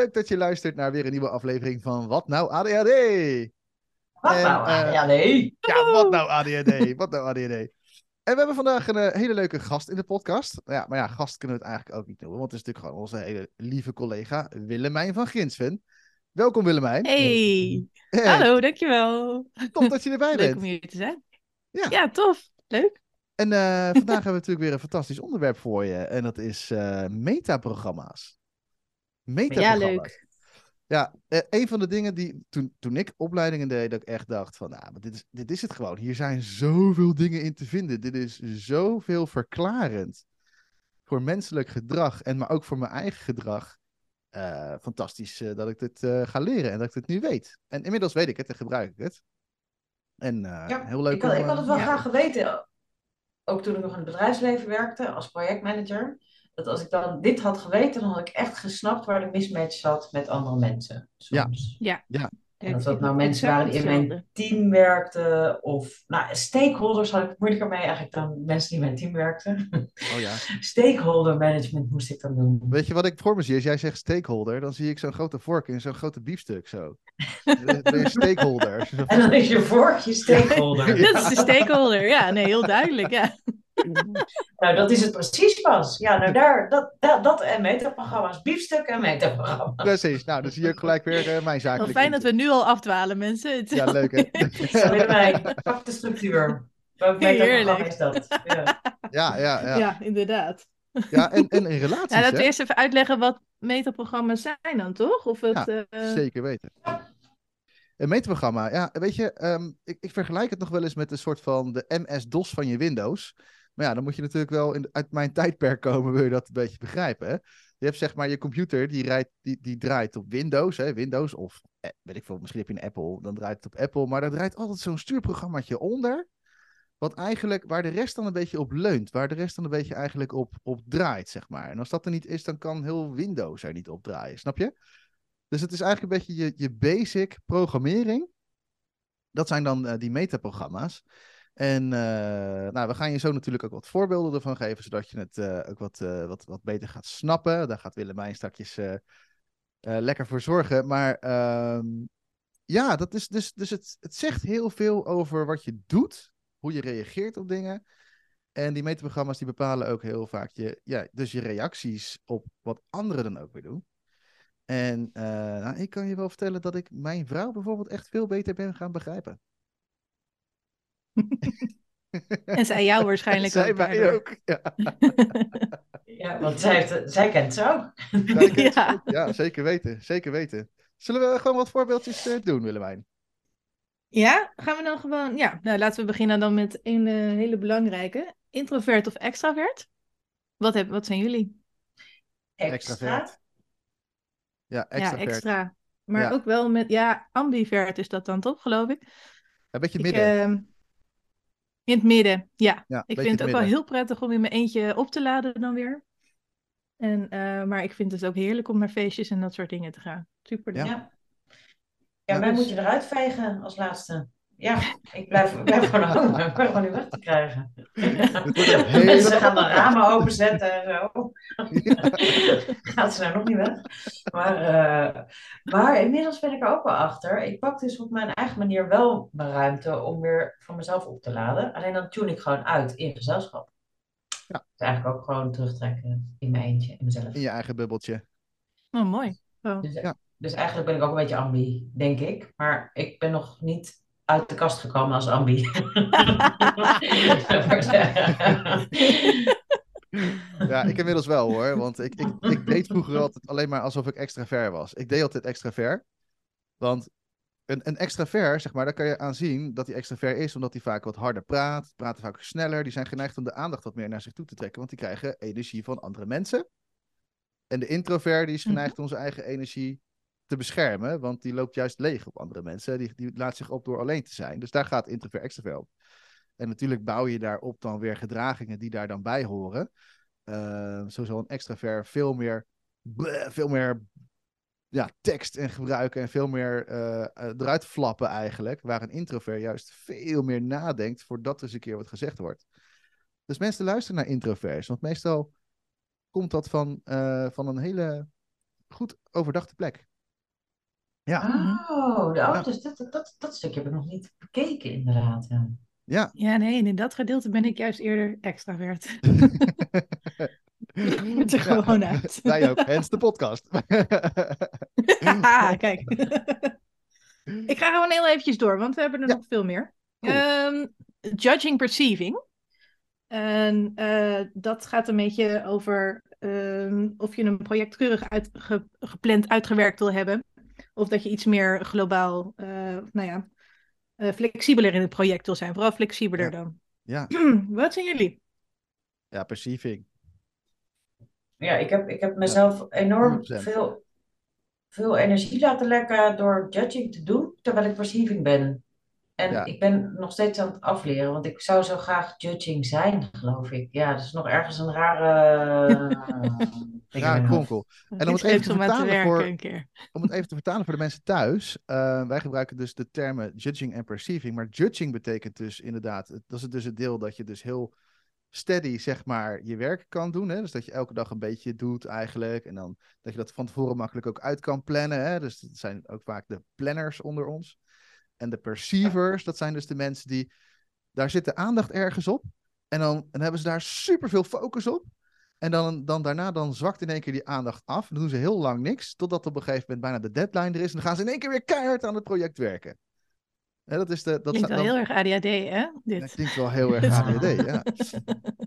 leuk dat je luistert naar weer een nieuwe aflevering van Wat Nou ADHD. Wat En, nou? eh, ja, nee. Ja, wat nou ADHD? Wat nou ADHD? En we hebben vandaag een eh, hele leuke gast in de podcast. Ja, maar ja, gast kunnen we het eigenlijk ook niet noemen, want het is natuurlijk gewoon onze hele lieve collega Willemijn van Grinsven. Welkom Willemijn. Hey, Hey, hallo, dankjewel. Tof dat je erbij Leuk bent. om hier te zijn. Ja. Ja, tof. Leuk. En eh, vandaag hebben we natuurlijk weer een fantastisch onderwerp voor je. En dat is eh metaprogramma's. Ja, leuk. Ja, eh, een van de dingen die toen, toen ik opleidingen deed, dat ik echt dacht van, nou, maar dit is, dit is het gewoon. Hier zijn zoveel dingen in te vinden. Dit is zoveel verklarend voor menselijk gedrag en maar ook voor mijn eigen gedrag. Eh, fantastisch eh, dat ik dit eh, ga leren en dat ik dit nu weet. En inmiddels weet ik het en gebruik ik het. En eh, Ja, heel leuk ik, had, om, ik had het wel ja. graag geweten, ook toen ik nog in het bedrijfsleven werkte als projectmanager, dat als ik dan dit had geweten, dan had ik echt gesnapt waar de mismatch zat met andere mensen. Soms. Ja. Ja. En of dat nou mensen waren die in mijn team werkten, of nou, stakeholders had ik moeilijker mee eigenlijk dan mensen die in mijn team werkten. oh ja. Stakeholder management moest ik dan doen. Weet je wat ik voor me zie? Als jij zegt stakeholder, dan zie ik zo'n grote vork in zo'n grote biefstuk zo. Dan ben je stakeholder. Als je zo- En dan is je vorkje stakeholder. Ja. Dat is de stakeholder. Ja, nee, heel duidelijk. Ja. Nou, dat is het precies pas. Ja, nou daar, dat, dat, dat en metaprogramma's, biefstuk en metaprogramma's. Precies, nou dan zie je ook gelijk weer eh, mijn zakelijke... fijn dat we nu al afdwalen, mensen. Het- Ja, leuk hè? Pak de structuur. Welk metaprogramma Heerlijk. is dat? Ja. Ja, ja, ja. Ja, inderdaad. ja en, en in relaties, Ja, laten we eerst even uitleggen wat metaprogramma's zijn dan, toch? Of het, Ja, eh, Zeker weten. Een meetprogramma, ja, weet je, ehm, ik, ik vergelijk het nog wel eens met een soort van de MS-DOS van je Windows. Maar ja, dan moet je natuurlijk wel in, uit mijn tijdperk komen, wil je dat een beetje begrijpen. Hè? Je hebt zeg maar je computer, die, rijdt, die, die draait op Windows, hè, Windows of eh, weet ik veel, misschien heb je een Apple, dan draait het op Apple. Maar daar draait altijd zo'n stuurprogrammaatje onder, wat eigenlijk, waar de rest dan een beetje op leunt, waar de rest dan een beetje eigenlijk op, op draait, zeg maar. En als dat er niet is, dan kan heel Windows er niet op draaien, snap je? Dus het is eigenlijk een beetje je, je basic programmering. Dat zijn dan eh, die metaprogramma's. En eh, nou, we gaan je zo natuurlijk ook wat voorbeelden ervan geven, zodat je het eh, ook wat, eh, wat, wat beter gaat snappen. Daar gaat Willemijn straks lekker voor zorgen. Maar ehm, ja, dat is dus, dus het, het zegt heel veel over wat je doet, hoe je reageert op dingen. En die metaprogramma's die bepalen ook heel vaak je, ja, dus je reacties op wat anderen dan ook weer doen. En nou, ik kan je wel vertellen dat ik mijn vrouw bijvoorbeeld echt veel beter ben gaan begrijpen. En zij jou waarschijnlijk Zij ook. mij daardoor. ook. Ja, Ja, want zij, heeft, zij kent ze ook. zij kent ze Ja. ook. ja, zeker weten. Zeker weten. Zullen we gewoon wat voorbeeldjes eh, doen, Willemijn? Ja, gaan we dan gewoon... Ja, nou laten we beginnen dan met een eh, hele belangrijke. Introvert of extravert? Wat, heb, wat zijn jullie? Extravert. Ja, extra. Ja, extra. Maar Ja. ook wel met... Ja, ambivert is dat dan toch, geloof ik? Een beetje Ik, midden. In het midden, ja. ja, Ik vind het ook wel heel prettig om in mijn eentje op te laden dan weer. En, eh, maar ik vind het ook heerlijk om naar feestjes en dat soort dingen te gaan. Super. Ja. Ja. Ja, Ja, mij dus- moet je eruit vegen als laatste. Ja, ik blijf, ik blijf gewoon hangen. Ik ben gewoon niet weg te krijgen. hele- Mensen gaan de ramen openzetten en zo. Gaat ze nou nog niet weg? Maar, eh, maar inmiddels ben ik er ook wel achter. Ik pak dus op mijn eigen manier wel mijn ruimte om weer van mezelf op te laden. Alleen dan tune ik gewoon uit in gezelschap. Ja. Dus eigenlijk ook gewoon terugtrekken in mijn eentje, in mezelf. In je eigen bubbeltje. Oh, mooi. Oh. Dus, Ja. dus eigenlijk ben ik ook een beetje ambi, denk ik. Maar ik ben nog niet uit de kast gekomen als ambi. Ja, ik inmiddels wel hoor. Want ik, ik, ik deed vroeger altijd alleen maar alsof ik extravert was. Ik deed altijd extravert. Want een, een extravert, zeg maar, daar kan je aan zien dat hij extravert is, omdat hij vaak wat harder praat, praten vaak sneller. Die zijn geneigd om de aandacht wat meer naar zich toe te trekken, want die krijgen energie van andere mensen. En de introvert, die is Mhm. geneigd om zijn eigen energie te beschermen, want die loopt juist leeg op andere mensen. Die, die laat zich op door alleen te zijn. Dus daar gaat introvert extravert op. En natuurlijk bouw je daarop dan weer gedragingen die daar dan bij horen. Zo zal een extravert veel meer, veel meer ja, tekst en gebruiken en veel meer eh, eruit flappen eigenlijk. Waar een introvert juist veel meer nadenkt voordat er eens een keer wat gezegd wordt. Dus mensen luisteren naar introverts, want meestal komt dat van, eh, van een hele goed overdachte plek. Ja, Oh, de, oh, Ja. dus dat, dat, dat stukje heb ik nog niet bekeken, inderdaad. Ja. ja. Ja, nee, en in dat gedeelte ben ik juist eerder extravert. Ik moet er Ja. gewoon uit. Wij ook, hens de podcast. Ah, kijk. ik ga gewoon heel eventjes door, want we hebben er Ja. nog veel meer. Cool. Ehm, judging perceiving. En eh, dat gaat een beetje over ehm, of je een project keurig uitge- gepland uitgewerkt wil hebben. Of dat je iets meer globaal, eh, nou ja, eh, flexibeler in het project wil zijn. Vooral flexibeler Ja. dan. ja. Wat zijn jullie? ja, perceiving. Ja, ik heb, ik heb mezelf enorm 100%. veel, veel energie laten lekken door judging te doen, terwijl ik perceiving ben. En Ja. ik ben nog steeds aan het afleren, want ik zou zo graag judging zijn, geloof ik. Ja, dat is nog ergens een rare Ja, kronkel. En om het even te vertalen voor- een keer. Om het even te vertalen voor de mensen thuis. eh, wij gebruiken dus de termen judging en perceiving. Maar judging betekent dus inderdaad, dat is dus het deel dat je dus heel steady, zeg maar, je werk kan doen. Hè? Dus dat je elke dag een beetje doet eigenlijk. En dan dat je dat van tevoren makkelijk ook uit kan plannen. Hè? Dus dat zijn ook vaak de planners onder ons. En de perceivers, dat zijn dus de mensen die, daar zit de aandacht ergens op. En dan, en hebben ze daar superveel focus op. En dan, dan daarna dan zwakt in één keer die aandacht af. Dan doen ze heel lang niks, totdat op een gegeven moment bijna de deadline er is. En dan gaan ze in één keer weer keihard aan het project werken. Hè, dat is de, dat Klinkt wel heel erg ADHD, hè? Dit. dat klinkt wel heel erg ADHD, ja.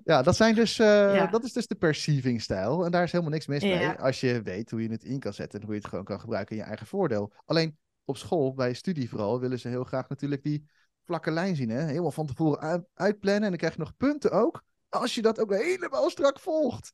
Ja, dat, zijn dus, eh, Ja. dat is dus de perceiving stijl. En daar is helemaal niks mis mee. Als je weet hoe je het in kan zetten en hoe je het gewoon kan gebruiken in je eigen voordeel. Alleen op school, bij studie vooral, willen ze heel graag natuurlijk die vlakke lijn zien. Hè? Helemaal van tevoren uit- uitplannen. En dan krijg je nog punten ook. Als je dat ook helemaal strak volgt.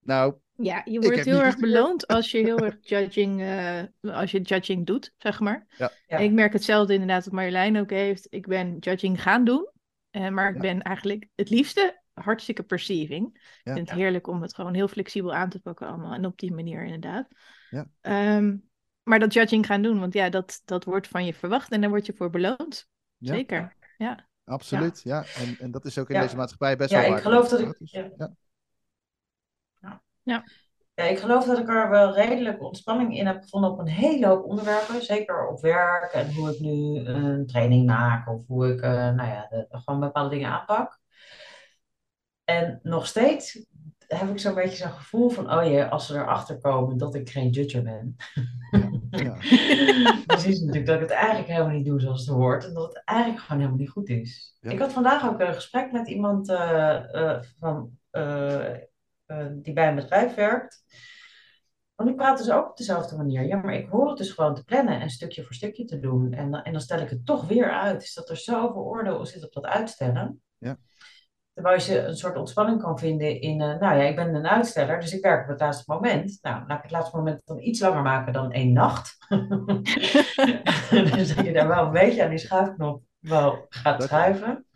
Nou, Ja, je wordt heel erg beloond als je heel erg judging, eh, als je judging doet, zeg maar. Ja. Ja. Ik merk hetzelfde inderdaad wat Marjolein ook heeft. Ik ben judging gaan doen, eh, maar ik Ja. ben eigenlijk het liefste hartstikke perceiving. Ja. Ik vind het heerlijk om het gewoon heel flexibel aan te pakken allemaal en op die manier inderdaad. Ja. Ehm, maar dat judging gaan doen, want ja, dat, dat wordt van je verwacht en daar word je voor beloond. Ja. Zeker. Ja. Absoluut. Ja. En, en dat is ook in Ja. deze maatschappij best Ja, wel ik waar. geloof dat ik- ja. ja. Ja, ik geloof dat ik er wel redelijk ontspanning in heb gevonden op een hele hoop onderwerpen. Zeker op werk en hoe ik nu een training maak of hoe ik eh, nou ja, de- gewoon bepaalde dingen aanpak. En nog steeds heb ik zo'n beetje zo'n gevoel van, oh jee, als ze erachter komen dat ik geen judger ben. Ja. Precies natuurlijk dat ik het eigenlijk helemaal niet doe zoals het hoort. En dat het eigenlijk gewoon helemaal niet goed is. Ja. Ik had vandaag ook een gesprek met iemand eh, eh, van, eh, die bij een bedrijf werkt. Want die praten dus ook op dezelfde manier. Ja, maar ik hoor het dus gewoon te plannen en stukje voor stukje te doen. En, dan- en dan stel ik het toch weer uit. Dus dat er zoveel oordeel zit op dat uitstellen. Ja. Terwijl je een soort ontspanning kan vinden in, eh, nou ja, ik ben een uitsteller, dus ik werk op het laatste moment. Nou, laat ik het laatste moment dan iets langer maken dan één nacht. dus dat je daar wel een beetje aan die schuifknop wel gaat Dat- schuiven.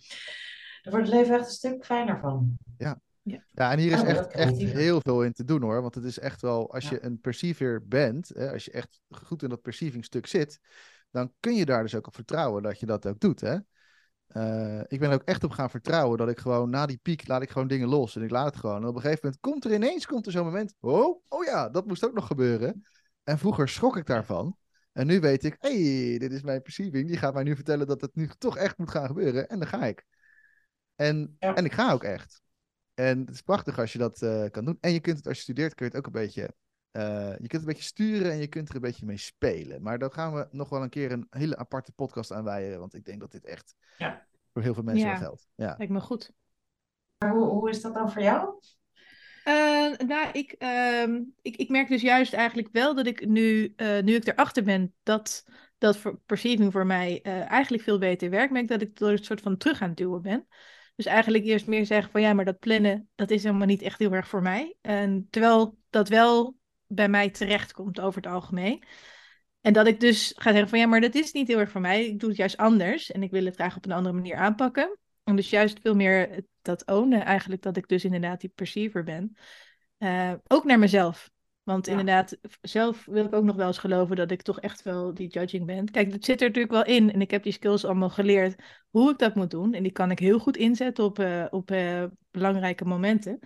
Dan wordt het leven echt een stuk fijner van. Ja, en hier is Oh, echt, echt heel veel in te doen hoor. Want het is echt wel, als Ja. je een perceiver bent, hè, als je echt goed in dat perceiving stuk zit, dan kun je daar dus ook op vertrouwen dat je dat ook doet. Hè? Eh, ik ben er ook echt op gaan vertrouwen dat ik gewoon na die piek laat ik gewoon dingen los. En ik laat het gewoon. En op een gegeven moment komt er ineens komt er zo'n moment. Oh, oh ja, dat moest ook nog gebeuren. En vroeger schrok ik daarvan. En nu weet ik, hé, hey, dit is mijn perceiving. Die gaat mij nu vertellen dat het nu toch echt moet gaan gebeuren. En dan ga ik. En, Ja. en ik ga ook echt. En het is prachtig als je dat eh, kan doen. En je kunt het, als je studeert, kun je het ook een beetje. Eh, je kunt het een beetje sturen en je kunt er een beetje mee spelen. Maar daar gaan we nog wel een keer een hele aparte podcast aan wijden. Want ik denk dat dit echt Ja. voor heel veel mensen Ja. wel geldt. Ja. Lijkt me goed. Maar hoe, hoe is dat dan voor jou? Eh, nou, ik, ehm, ik, ik merk dus juist eigenlijk wel dat ik nu, eh, nu ik erachter ben dat dat voor perceiving voor mij eh, eigenlijk veel beter werkt, merk dat ik er een soort van terug aan het duwen ben. Dus eigenlijk eerst meer zeggen van ja, maar dat plannen, dat is helemaal niet echt heel erg voor mij. En terwijl dat wel bij mij terecht komt over het algemeen. En dat ik dus ga zeggen van ja, maar dat is niet heel erg voor mij. Ik doe het juist anders en ik wil het graag op een andere manier aanpakken. En dus juist veel meer dat ownen eigenlijk, dat ik dus inderdaad die perceiver ben. Eh, ook naar mezelf. Want Ja. inderdaad, zelf wil ik ook nog wel eens geloven dat ik toch echt wel die judging ben. Kijk, dat zit er natuurlijk wel in. En ik heb die skills allemaal geleerd hoe ik dat moet doen. En die kan ik heel goed inzetten op, eh, op eh, belangrijke momenten.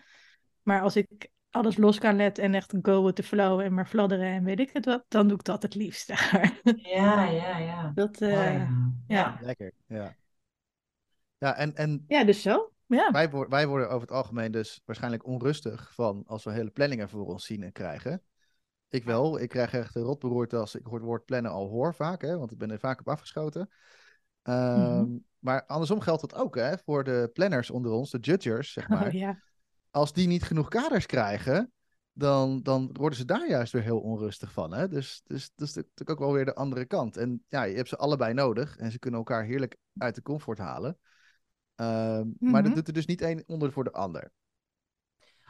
Maar als ik alles los kan letten en echt go with the flow en maar fladderen en weet ik het wat, dan doe ik dat het liefst. Ja, ja, ja. Dat, uh, Oh, ja. ja. Lekker, ja. Ja, en, en ja, dus zo. Ja. wij, wij worden over het algemeen dus waarschijnlijk onrustig van als we hele planningen voor ons zien en krijgen. Ik wel, ik krijg echt een rotberoerte als ik het woord plannen al hoor vaak, hè, want ik ben er vaak op afgeschoten. Ehm, Mhm. Maar andersom geldt dat ook hè, voor de planners onder ons, de judgers, zeg maar. Oh, ja. Als die niet genoeg kaders krijgen, dan, dan worden ze daar juist weer heel onrustig van. Hè? Dus, dus dat is natuurlijk ook wel weer de andere kant. En ja, je hebt ze allebei nodig en ze kunnen elkaar heerlijk uit de comfort halen. Ehm, Maar dat Mhm. doet er dus niet één onder voor de ander.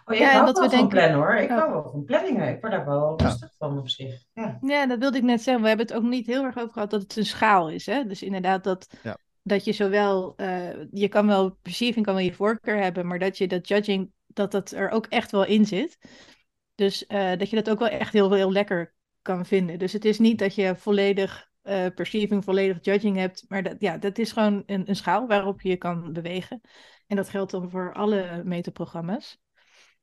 Oh, Ja, ik en dat wel we van denken- plannen hoor. Ik Ja. hou wel van planningen. Ik word daar wel Ja. rustig van op zich. Ja. Ja, dat wilde ik net zeggen. We hebben het ook niet heel erg over gehad dat het een schaal is. Hè? Dus inderdaad dat, Ja. dat je zowel, eh, je kan wel perceiving, kan wel je voorkeur hebben, maar dat je dat judging, dat dat er ook echt wel in zit. Dus eh, dat je dat ook wel echt heel, heel lekker kan vinden. Dus het is niet dat je volledig eh, perceiving, volledig judging hebt, maar dat, ja, dat is gewoon een, een schaal waarop je je kan bewegen. En dat geldt dan voor alle metaprogramma's.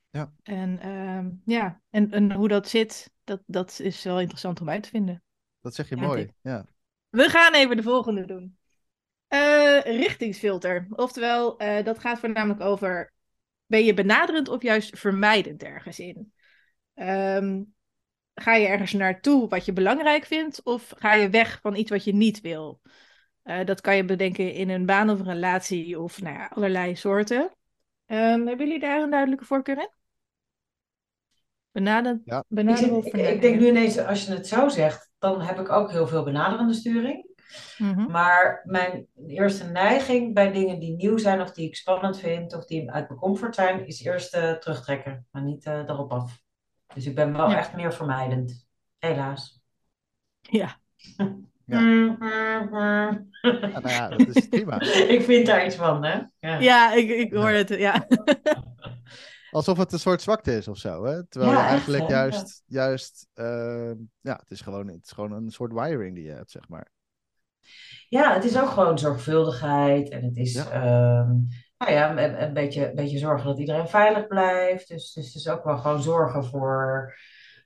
Ja. En ehm, ja, en, en hoe dat zit, dat, dat is wel interessant om uit te vinden. Dat zeg je Ja, mooi. Ja. We gaan even de volgende doen. Eh, richtingsfilter. Oftewel, dat gaat voornamelijk over: ben je benaderend of juist vermijdend ergens in? Ehm, ga je ergens naartoe wat je belangrijk vindt, of ga je weg van iets wat je niet wil? Eh, dat kan je bedenken in een baan of een relatie of nou ja, allerlei soorten. Ehm, hebben jullie daar een duidelijke voorkeur in? Benaderend, Ja. Ik, benaderen zit- of ik, vermijdend? ik denk nu ineens, als je het zo zegt, dan heb ik ook heel veel benaderende sturing. Mhm. Maar mijn eerste neiging bij dingen die nieuw zijn of die ik spannend vind of die uit mijn comfort zijn, is eerst eh, terugtrekken, maar niet eh, erop af. Dus ik ben wel Ja. echt meer vermijdend. Helaas. Ja. Ja. Mm, mm, mm. Ja, nou ja, dat is prima. ik vind daar iets van, hè? Ja. Ja, ik, ik hoor het. Ja. Alsof het een soort zwakte is of zo. Hè? Terwijl Ja, je eigenlijk juist, juist ehm, ja, het is, gewoon, het is gewoon een soort wiring die je hebt, zeg maar. Ja, het is ook gewoon zorgvuldigheid en het is Ja. ehm, nou ja, een, een beetje, een beetje zorgen dat iedereen veilig blijft. Dus, dus het is ook wel gewoon zorgen voor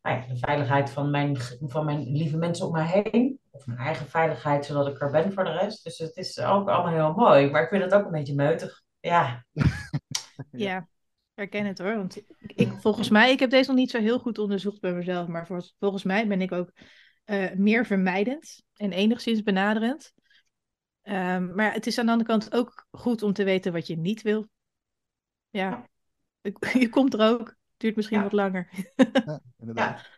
nou ja, de veiligheid van mijn, van mijn lieve mensen om mij heen. Of mijn eigen veiligheid, zodat ik er ben voor de rest. Dus het is ook allemaal heel mooi. Maar ik vind het ook een beetje meutig. Ja, Ja, ik herken het hoor. Want ik, ik- volgens mij, ik heb deze nog niet zo heel goed onderzocht bij mezelf, maar vol- volgens mij ben ik ook eh, meer vermijdend en enigszins benaderend. Ehm, maar het is aan de andere kant ook goed om te weten wat je niet wil. Ja, je komt er ook. Duurt misschien Ja. wat langer. Ja, inderdaad.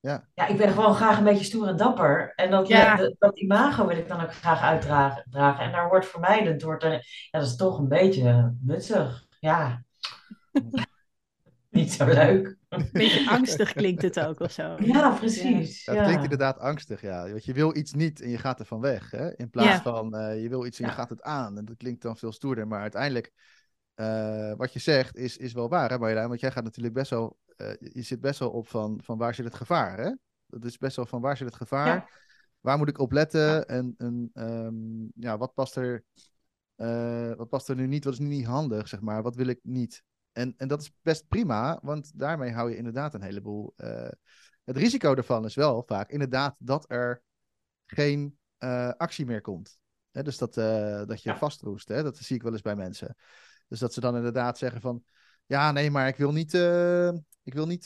ja, ik ben gewoon graag een beetje stoer en dapper. En dat, Ja. dat, dat imago wil ik dan ook graag uitdragen. dragen. En daar wordt vermijdend, wordt er, ja, dat is toch een beetje mutsig. Ja, niet zo leuk. Een beetje angstig klinkt het ook of zo. Ja, precies. Ja, het klinkt inderdaad angstig, ja. Want je wil iets niet en je gaat er van weg. Hè? In plaats Ja. van eh, je wil iets en je gaat het aan. En dat klinkt dan veel stoerder. Maar uiteindelijk, eh, wat je zegt, is, is wel waar, hè Marjolein? Want jij gaat natuurlijk best wel, eh, je zit best wel op van, van waar zit het gevaar, hè? Dat is best wel van waar zit het gevaar? Ja. Waar moet ik op letten? Ja. En, en ehm, ja, wat past er, eh, wat past er nu niet? Wat is nu niet handig, zeg maar? Wat wil ik niet? En, en dat is best prima, want daarmee hou je inderdaad een heleboel. eh, het risico daarvan is wel vaak inderdaad dat er geen eh, actie meer komt. Hè, dus dat, eh, dat je Ja. vastroest. Hè? Dat zie ik wel eens bij mensen. Dus dat ze dan inderdaad zeggen van... Ja, nee, maar ik wil niet, ik wil niet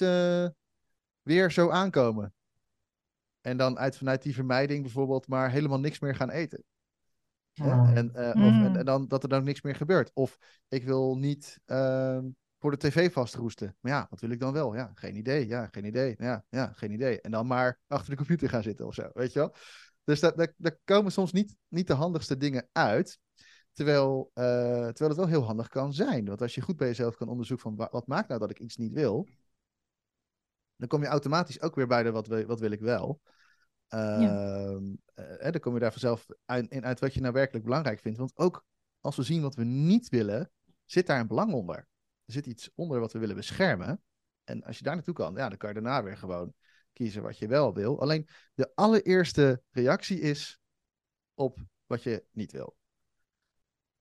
weer zo aankomen. En dan uit, vanuit die vermijding bijvoorbeeld maar helemaal niks meer gaan eten. Ja. En, eh, of, Mm. en, en dan dat er dan niks meer gebeurt. Of ik wil niet ehm, voor de tv vastroesten. Maar ja, wat wil ik dan wel? Ja, geen idee. Ja, geen idee. Ja, ja, geen idee. En dan maar achter de computer gaan zitten of zo, weet je wel? Dus daar, daar, daar komen soms niet, niet de handigste dingen uit. Terwijl, eh, terwijl het wel heel handig kan zijn. Want als je goed bij jezelf kan onderzoeken van wa- wat maakt nou dat ik iets niet wil, dan kom je automatisch ook weer bij de wat, wat wil ik wel. Ehm, eh, dan kom je daar vanzelf uit, in uit wat je nou werkelijk belangrijk vindt. Want ook als we zien wat we niet willen, zit daar een belang onder. Er zit iets onder wat we willen beschermen. En als je daar naartoe kan, ja, dan kan je daarna weer gewoon kiezen wat je wel wil. Alleen de allereerste reactie is op wat je niet wil.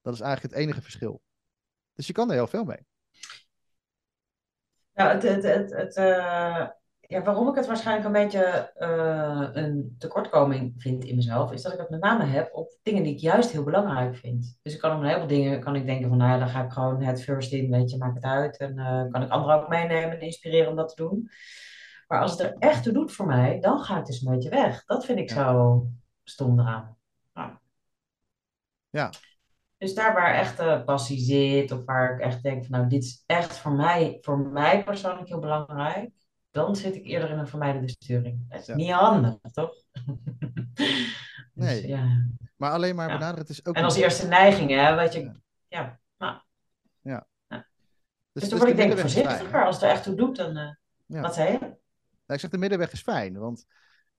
Dat is eigenlijk het enige verschil. Dus je kan er heel veel mee. Nou, het, het, het, het, eh, ja, waarom ik het waarschijnlijk een beetje eh, een tekortkoming vind in mezelf, is dat ik het met name heb op dingen die ik juist heel belangrijk vind. Dus ik kan op een heleboel dingen kan ik denken van, nou ja, dan ga ik gewoon het first in, weet je, maak het uit. En eh, kan ik anderen ook meenemen en inspireren om dat te doen. Maar als het er echt toe doet voor mij, dan ga ik dus een beetje weg. Dat vind ik Ja. zo stom eraan. Ja. Ja. Dus daar waar echt de passie zit, of waar ik echt denk van nou, dit is echt voor mij, voor mij persoonlijk heel belangrijk, dan zit ik eerder in een vermijdende sturing. Dat is Ja. niet handig, toch? Dus, Nee. ja. Maar alleen maar benaderen, het is ook En als eerste neiging, hè, weet je, Ja. ja. nou, Dus, dus dan dus word de ik denk ik fijn. voorzichtiger. Als het er echt toe doet, dan, eh, Ja. wat zei je? Nou, ik zeg de middenweg is fijn, want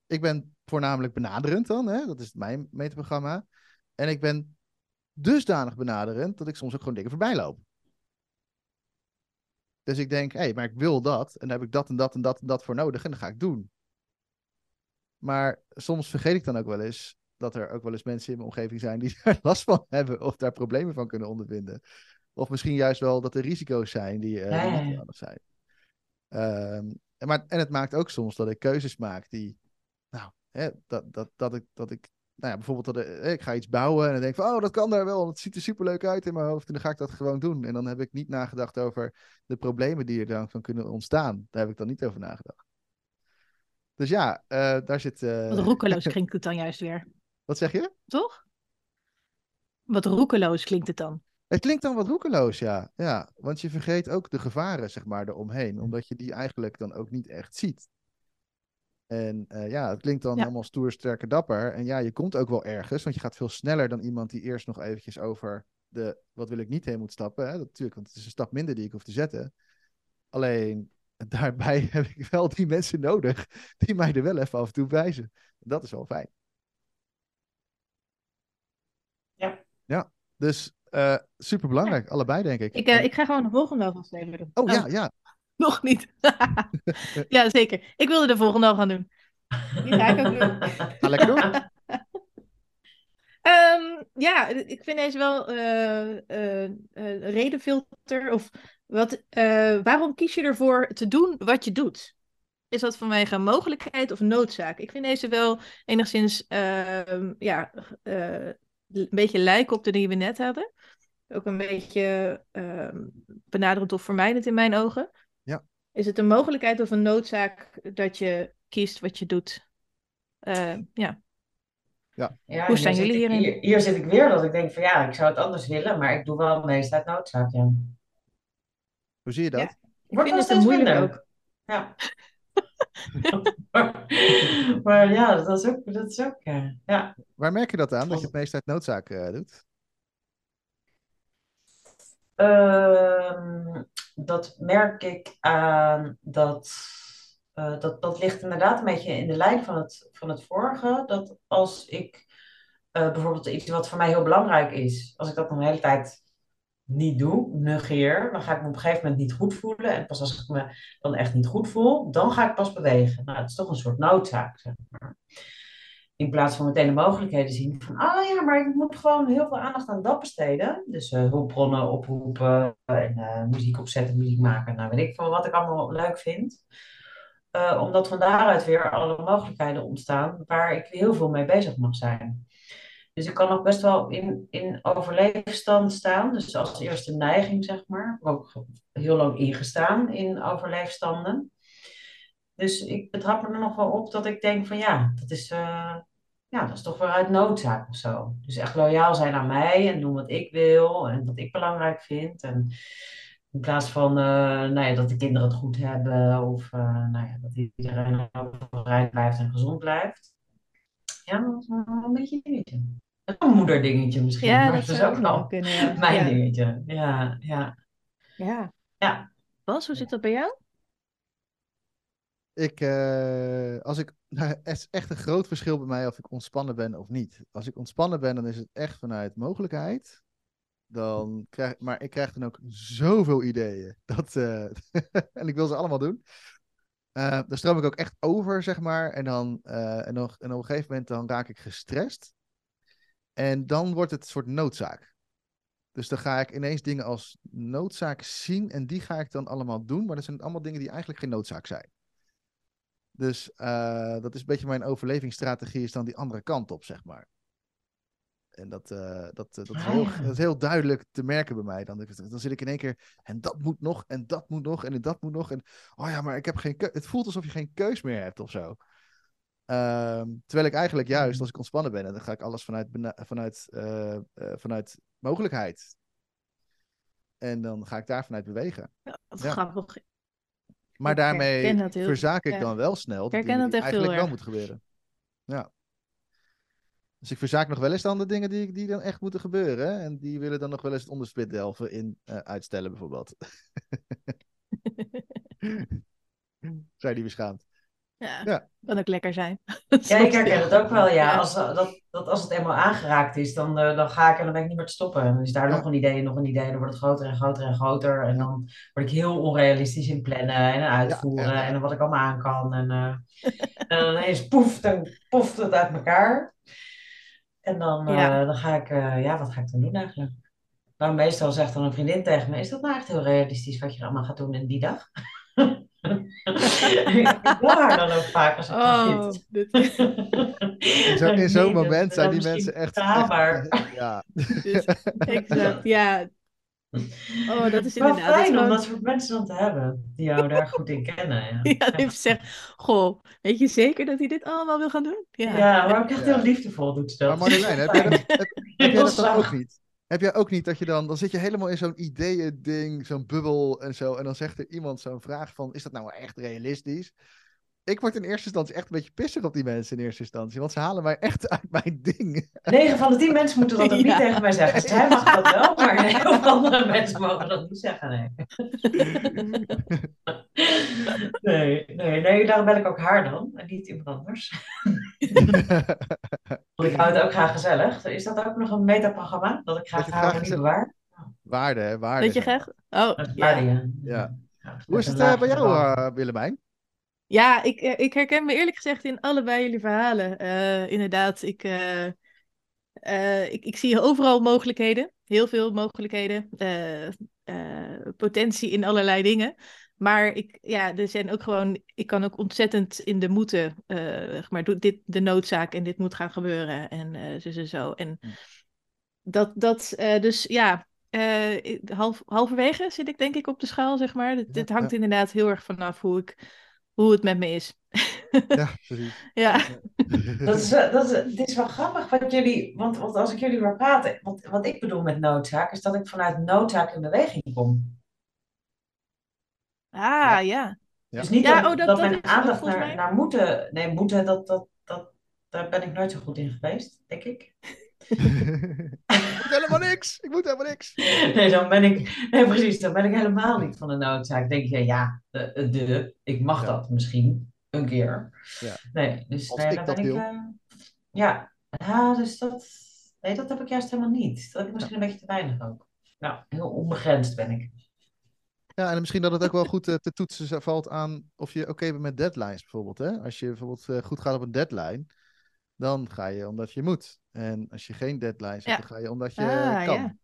ik ben voornamelijk benaderend dan, hè? dat is mijn meterprogramma. En ik ben dusdanig benaderend dat ik soms ook gewoon dingen voorbij loop. Dus ik denk, hé, hey, maar ik wil dat en daar heb ik dat en dat en dat en dat voor nodig en dat ga ik doen. Maar soms vergeet ik dan ook wel eens dat er ook wel eens mensen in mijn omgeving zijn die daar last van hebben of daar problemen van kunnen ondervinden. Of misschien juist wel dat er risico's zijn die, handig zijn. Ehm, en, maar, en het maakt ook soms dat ik keuzes maak die, nou, hè, dat, dat, dat ik, dat ik, nou ja, bijvoorbeeld dat ik, ik ga iets bouwen en dan denk ik van, oh, dat kan daar wel, het ziet er superleuk uit in mijn hoofd en dan ga ik dat gewoon doen. En dan heb ik niet nagedacht over de problemen die er dan van kunnen ontstaan. Daar heb ik dan niet over nagedacht. Dus ja, eh, daar zit, eh, Wat roekeloos klinkt het dan juist weer, wat zeg je? toch? Wat roekeloos klinkt het dan. Het klinkt dan wat roekeloos, ja. ja. Want je vergeet ook de gevaren, zeg maar, eromheen. Omdat je die eigenlijk dan ook niet echt ziet. En eh, ja, het klinkt dan Ja. allemaal stoer, sterke, dapper. En ja, je komt ook wel ergens, want je gaat veel sneller dan iemand die eerst nog eventjes over de wat wil ik niet heen moet stappen. Hè? Dat, natuurlijk, want het is een stap minder die ik hoef te zetten. Alleen daarbij heb ik wel die mensen nodig die mij er wel even af en toe wijzen. Dat is wel fijn. Ja. Ja, dus eh super belangrijk, allebei denk ik. Ik, eh, ik ga gewoon de volgende afleveren. Oh ja, ja. Nog niet. ja, zeker. Ik wilde de volgende al gaan doen. Die ga ik ook doen. Ga lekker doen. Ehm, ja, ik vind deze wel eh eh, eh, redenfilter. Of wat, eh, waarom kies je ervoor te doen wat je doet? Is dat vanwege een mogelijkheid of noodzaak? Ik vind deze wel enigszins ehm, ja, eh, een beetje lijken op de die we net hadden. Ook een beetje ehm, benaderend of vermijdend in mijn ogen. Is het een mogelijkheid of een noodzaak dat je kiest wat je doet? Eh, ja. Ja, Hoe zit jullie hierin? Hier, hier zit ik weer dat ik denk van ja, ik zou het anders willen, maar ik doe wel meestal uit noodzaak. Ja. Hoe zie je dat? Ja. Ik Wordt vind het een steeds moeilijk minder. ook. Ja. maar, maar ja, dat is ook, dat is ook ja. ja. Waar merk je dat aan, dat je het meest uit noodzaak eh, doet? Ehm, dat merk ik aan dat, eh, dat. Dat ligt inderdaad een beetje in de lijn van het, van het vorige. Dat als ik eh, bijvoorbeeld iets wat voor mij heel belangrijk is, als ik dat dan hele tijd niet doe, negeer, dan ga ik me op een gegeven moment niet goed voelen. En pas als ik me dan echt niet goed voel, dan ga ik pas bewegen. Nou, het is toch een soort noodzaak, zeg maar. In plaats van meteen de mogelijkheden zien van, ah ja, maar ik moet gewoon heel veel aandacht aan dat besteden. Dus eh, hulpbronnen oproepen en eh, muziek opzetten, muziek maken. Nou, weet ik veel wat ik allemaal leuk vind. Eh, omdat van daaruit weer alle mogelijkheden ontstaan waar ik heel veel mee bezig mag zijn. Dus ik kan ook best wel in, in overleefstand staan. Dus als eerste neiging, zeg maar. Ik ook heel lang ingestaan in overleefstanden. Dus ik betrap me er nog wel op dat ik denk van ja, dat is, eh, ja, dat is toch weer uit noodzaak of zo. Dus echt loyaal zijn aan mij en doen wat ik wil en wat ik belangrijk vind. En in plaats van eh, nou ja, dat de kinderen het goed hebben of eh, nou ja, dat iedereen overeind blijft en gezond blijft. Ja, dat is een beetje een dingetje. Een moederdingetje misschien, Ja, maar dat dat is ook nog wel kunnen. Ja. mijn ja. dingetje. Ja, ja, Ja. ja. Bas, hoe zit dat bij jou? Ik, eh, als ik, nou, het is echt een groot verschil bij mij of ik ontspannen ben of niet. Als ik ontspannen ben, dan is het echt vanuit mogelijkheid. Dan krijg, maar ik krijg dan ook zoveel ideeën. Dat, eh, en ik wil ze allemaal doen. Eh dan stroom ik ook echt over, zeg maar. En dan, en, en op een gegeven moment dan raak ik gestrest. En dan wordt het een soort noodzaak. Dus dan ga ik ineens dingen als noodzaak zien en die ga ik dan allemaal doen. Maar dat zijn allemaal dingen die eigenlijk geen noodzaak zijn. Dus uh, dat is een beetje mijn overlevingsstrategie, is dan die andere kant op, zeg maar. En dat, uh, dat, dat, is heel, dat is heel duidelijk te merken bij mij. Dan, dan zit ik in één keer, en dat moet nog, en dat moet nog, en dat moet nog. En oh ja, maar ik heb geen Het voelt alsof je geen keus meer hebt of zo. Ehm, terwijl ik eigenlijk juist, Mm. als ik ontspannen ben, en dan ga ik alles vanuit, vanuit, uh, vanuit mogelijkheid. En dan ga ik daar vanuit bewegen. Ja, wat ja. grappig. Maar ik daarmee verzaak ik ja. dan wel snel. Ik dat echt eigenlijk wel erg. moet gebeuren. Ja. Dus ik verzaak nog wel eens dan de dingen die, die dan echt moeten gebeuren. En die willen dan nog wel eens het onderspit delven in uh, uitstellen, bijvoorbeeld. Zijn die beschaamd? Ja, Ja. kan ook lekker zijn. Ja, ik herken het ook wel, ja. Als, eh, dat, dat als het eenmaal aangeraakt is, dan, uh, dan ga ik en dan ben ik niet meer te stoppen. En dan is daar Ja. nog een idee en nog een idee. En dan wordt het groter en groter en groter. En dan word ik heel onrealistisch in plannen en uitvoeren. Ja, ja, ja. En wat ik allemaal aan kan. En, uh, en dan ineens poef, dan poft het uit elkaar. En dan, uh, Ja. dan ga ik, uh, ja, wat ga ik dan doen eigenlijk? Nou, meestal zegt dan een vriendin tegen me, is dat nou echt heel realistisch wat je allemaal gaat doen in die dag? ik wil haar dan ook vaak als ik Oh, dit, In zo'n in zo'n moment zijn die mensen echt... Echt ja. dus, exact, ja. Oh, dat is Wel inderdaad... dat is fijn om dat soort mensen dan te hebben, die jou daar goed in kennen. Ja, Ja, die zegt, goh, weet je zeker dat hij dit allemaal wil gaan doen? Ja. ja maar ook echt Ja. heel liefdevol doet ze dat. Maar Marjolein, heb jij dat, heb, heb jij Heel dat dan ook niet? Heb jij ook niet dat je dan... Dan zit je helemaal in zo'n ideeën-ding, zo'n bubbel en zo. En dan zegt er iemand zo'n vraag van... Is dat nou echt realistisch? Ik word in eerste instantie echt een beetje pissig op die mensen in eerste instantie. Want ze halen mij echt uit mijn ding. 9 van de 10 mensen moeten dat ook niet Ja. tegen mij zeggen. Zij mag dat wel, maar heel veel andere mensen mogen dat niet zeggen. Nee. Nee, nee, nee, daarom bel ik ook haar dan en niet iemand anders. Want ik hou het ook graag gezellig. Is dat ook nog een metaprogramma? Dat ik graag je haar niet bewaar? waarde, hè? Waarde. Dat je graag... Oh, ja. ja. Ja. Ja, Hoe is het eh, bij jou, eh, Willemijn? Ja, ik, eh, ik herken me eerlijk gezegd in allebei jullie verhalen. Eh, inderdaad, ik, eh, ik, ik zie overal mogelijkheden. Heel veel mogelijkheden. potentie in allerlei dingen. Maar ik, ja, er zijn ook gewoon, ik kan ook ontzettend in de moeten, maar doe dit de noodzaak en dit moet gaan gebeuren en zo en zo. En Hm. dat, dat dus ja, half, halverwege zit ik denk ik op de schaal, zeg maar. Dit, hangt inderdaad heel erg vanaf hoe, ik, hoe het met me is. Ja, precies. Ja, Dat is, dat is, het is wel grappig wat jullie, want, want als ik jullie hoor praten, wat, wat ik bedoel met noodzaak, is dat ik vanuit noodzaak in beweging kom. ah Ja. ja. Dus niet Ja, dat, oh, dat- dat dat mijn aandacht naar, mij- naar moeten, nee, moeten, dat, dat, dat, daar ben ik nooit zo goed in geweest, denk ik. Ik moet helemaal niks. Ik moet helemaal niks. Nee, dan ben ik, nee, precies, dan ben ik helemaal niet van de noodzaak. Denk je, ja, de, de ik mag Ja. dat misschien een keer. Ja. Nee, dus nee, dan dat ben ik, eh, ja, ja, dus dat, nee, dat heb ik juist helemaal niet. Dat heb ik misschien een beetje te weinig ook. Nou, heel onbegrensd ben ik. Ja, en misschien dat het ook wel goed eh, te toetsen valt aan of je oké bent met deadlines bijvoorbeeld. Hè? Als je bijvoorbeeld eh, goed gaat op een deadline, dan ga je omdat je moet. En als je geen deadlines hebt, dan ga je omdat je Ah, kan. ja.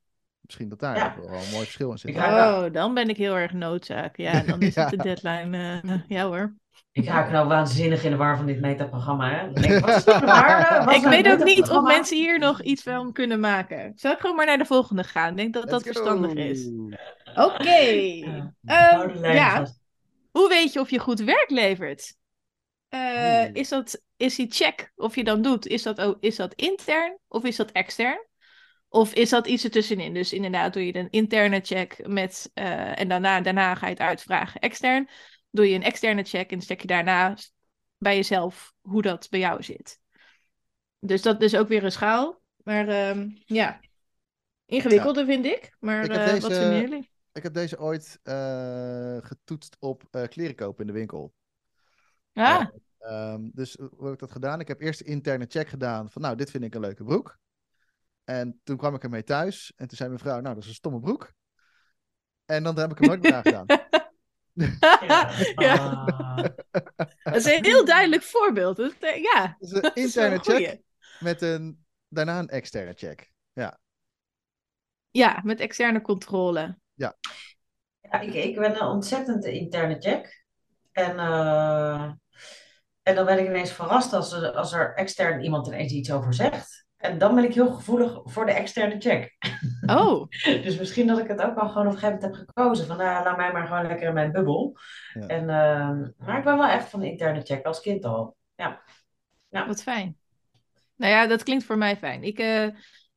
Misschien dat daar Ja. wel een mooi verschil in zit. Oh, dan ben ik heel erg noodzaak. Ja, dan is Ja. het de deadline. eh, ja hoor. Ik raak nou waanzinnig in de war van dit metaprogramma. Hè? Dan denk ik, wat is nou Ik weet ook niet of mensen hier nog iets van kunnen maken. Zal ik gewoon maar naar de volgende gaan? Ik denk dat dat go. verstandig is. Oké. Ja, Ehm, lijn ja. Hoe weet je of je goed werk levert? Eh, Oeh. is, dat, is die check of je dan doet, is dat, ook, is dat intern of is dat extern? Of is dat iets ertussenin? Dus inderdaad doe je een interne check met, eh, en daarna, daarna ga je het uitvragen extern. Doe je een externe check en stek je daarna bij jezelf hoe dat bij jou zit. Dus dat is ook weer een schaal. Maar ehm, ja, ingewikkelder vind ik. Maar Ik eh, wat vinden jullie? Ik heb deze ooit getoetst op kleren kopen in de winkel. Ah, Ehm, dus hoe heb ik dat gedaan? Ik heb eerst de interne check gedaan van nou, dit vind ik een leuke broek. En toen kwam ik ermee thuis en toen zei mijn vrouw, nou, dat is een stomme broek. En dan heb ik hem nooit meer aangedaan. Ja. Ja. Ah. dat is een heel duidelijk voorbeeld. Dat, eh, ja, Dus een is interne een goeie. check met een, daarna een externe check. Ja. Ja, met externe controle. Ja, ik, ik ben een ontzettend interne check. En, eh, en dan ben ik ineens verrast als er, als er extern iemand ineens iets over zegt. En dan ben ik heel gevoelig voor de externe check. Oh, Dus misschien dat ik het ook al gewoon op een gegeven moment heb gekozen. Van nou, laat mij maar gewoon lekker in mijn bubbel. Ja. En, eh, maar ik ben wel echt van de interne check als kind al. Ja. Ja. wat fijn. Nou ja, dat klinkt voor mij fijn. Ik, eh,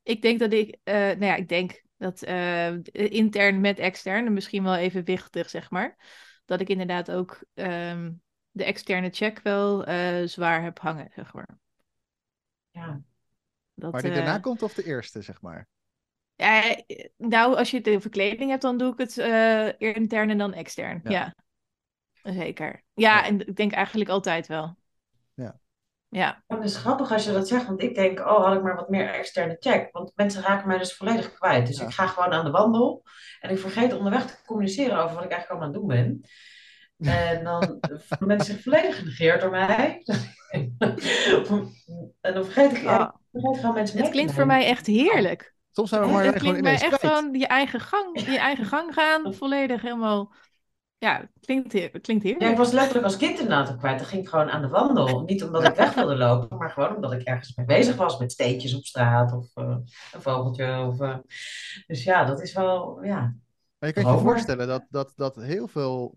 ik denk dat ik, eh, nou ja, ik denk dat eh, intern met extern, misschien wel evenwichtig, zeg maar. Dat ik inderdaad ook ehm, de externe check wel eh, zwaar heb hangen, zeg maar. Ja. Dat, Maar die eh, daarna komt of de eerste, zeg maar. Ja, eh, nou, als je het over kleding hebt, dan doe ik het eh, intern en dan extern. Ja. Ja. Zeker. Ja, Ja. en ik denk eigenlijk altijd wel. Ja. Ja. Het is grappig als je dat zegt, want ik denk, oh, had ik maar wat meer externe check. Want mensen raken mij dus volledig kwijt. Dus Ja. ik ga gewoon aan de wandel en ik vergeet onderweg te communiceren over wat ik eigenlijk allemaal aan het doen ben. En dan voelen mensen zich volledig genegeerd door mij. en dan vergeet ik, ja, ik vergeet gewoon mensen het klinkt voor mij echt heerlijk. Soms zijn we maar Het gewoon klinkt mij echt gewoon je eigen gang, je eigen gang gaan, volledig helemaal. Ja, het klinkt, klinkt Ja, ik heerlijk. was letterlijk als kind inderdaad ook kwijt. Dan ging ik gewoon aan de wandel. Niet omdat ik weg wilde lopen, maar gewoon omdat ik ergens mee bezig was met steentjes op straat of eh, een vogeltje. Of, eh, Dus ja, dat is wel, ja. Maar je kan je voorstellen dat, dat, dat heel veel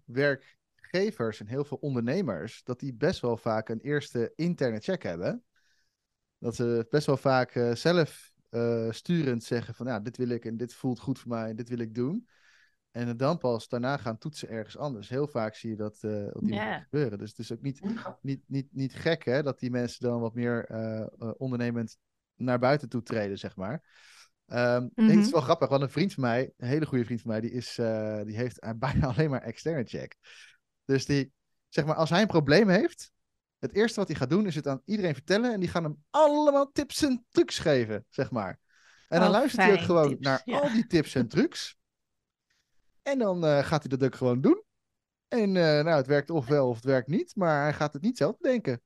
werkgevers en heel veel ondernemers, dat die best wel vaak een eerste interne check hebben. Dat ze best wel vaak eh, zelf eh, sturend zeggen van, ja, dit wil ik en dit voelt goed voor mij en dit wil ik doen. En dan pas daarna gaan toetsen ergens anders. Heel vaak zie je dat eh, op die gebeuren. Dus het is ook niet, Hm, niet, niet, niet gek hè, dat die mensen dan wat meer ondernemend naar buiten toe treden, zeg maar. Ehm, Mhm. Het is wel grappig, want een vriend van mij, een hele goede vriend van mij, die, is, eh, die heeft bijna alleen maar externe check. Dus die, zeg maar, als hij een probleem heeft, het eerste wat hij gaat doen is het aan iedereen vertellen en die gaan hem allemaal tips en trucs geven, zeg maar. En dan Oh, luistert hij ook gewoon tips, naar ja. al die tips en trucs. En dan eh, gaat hij dat ook gewoon doen. En eh, nou, het werkt of wel of het werkt niet, maar hij gaat het niet zelf denken.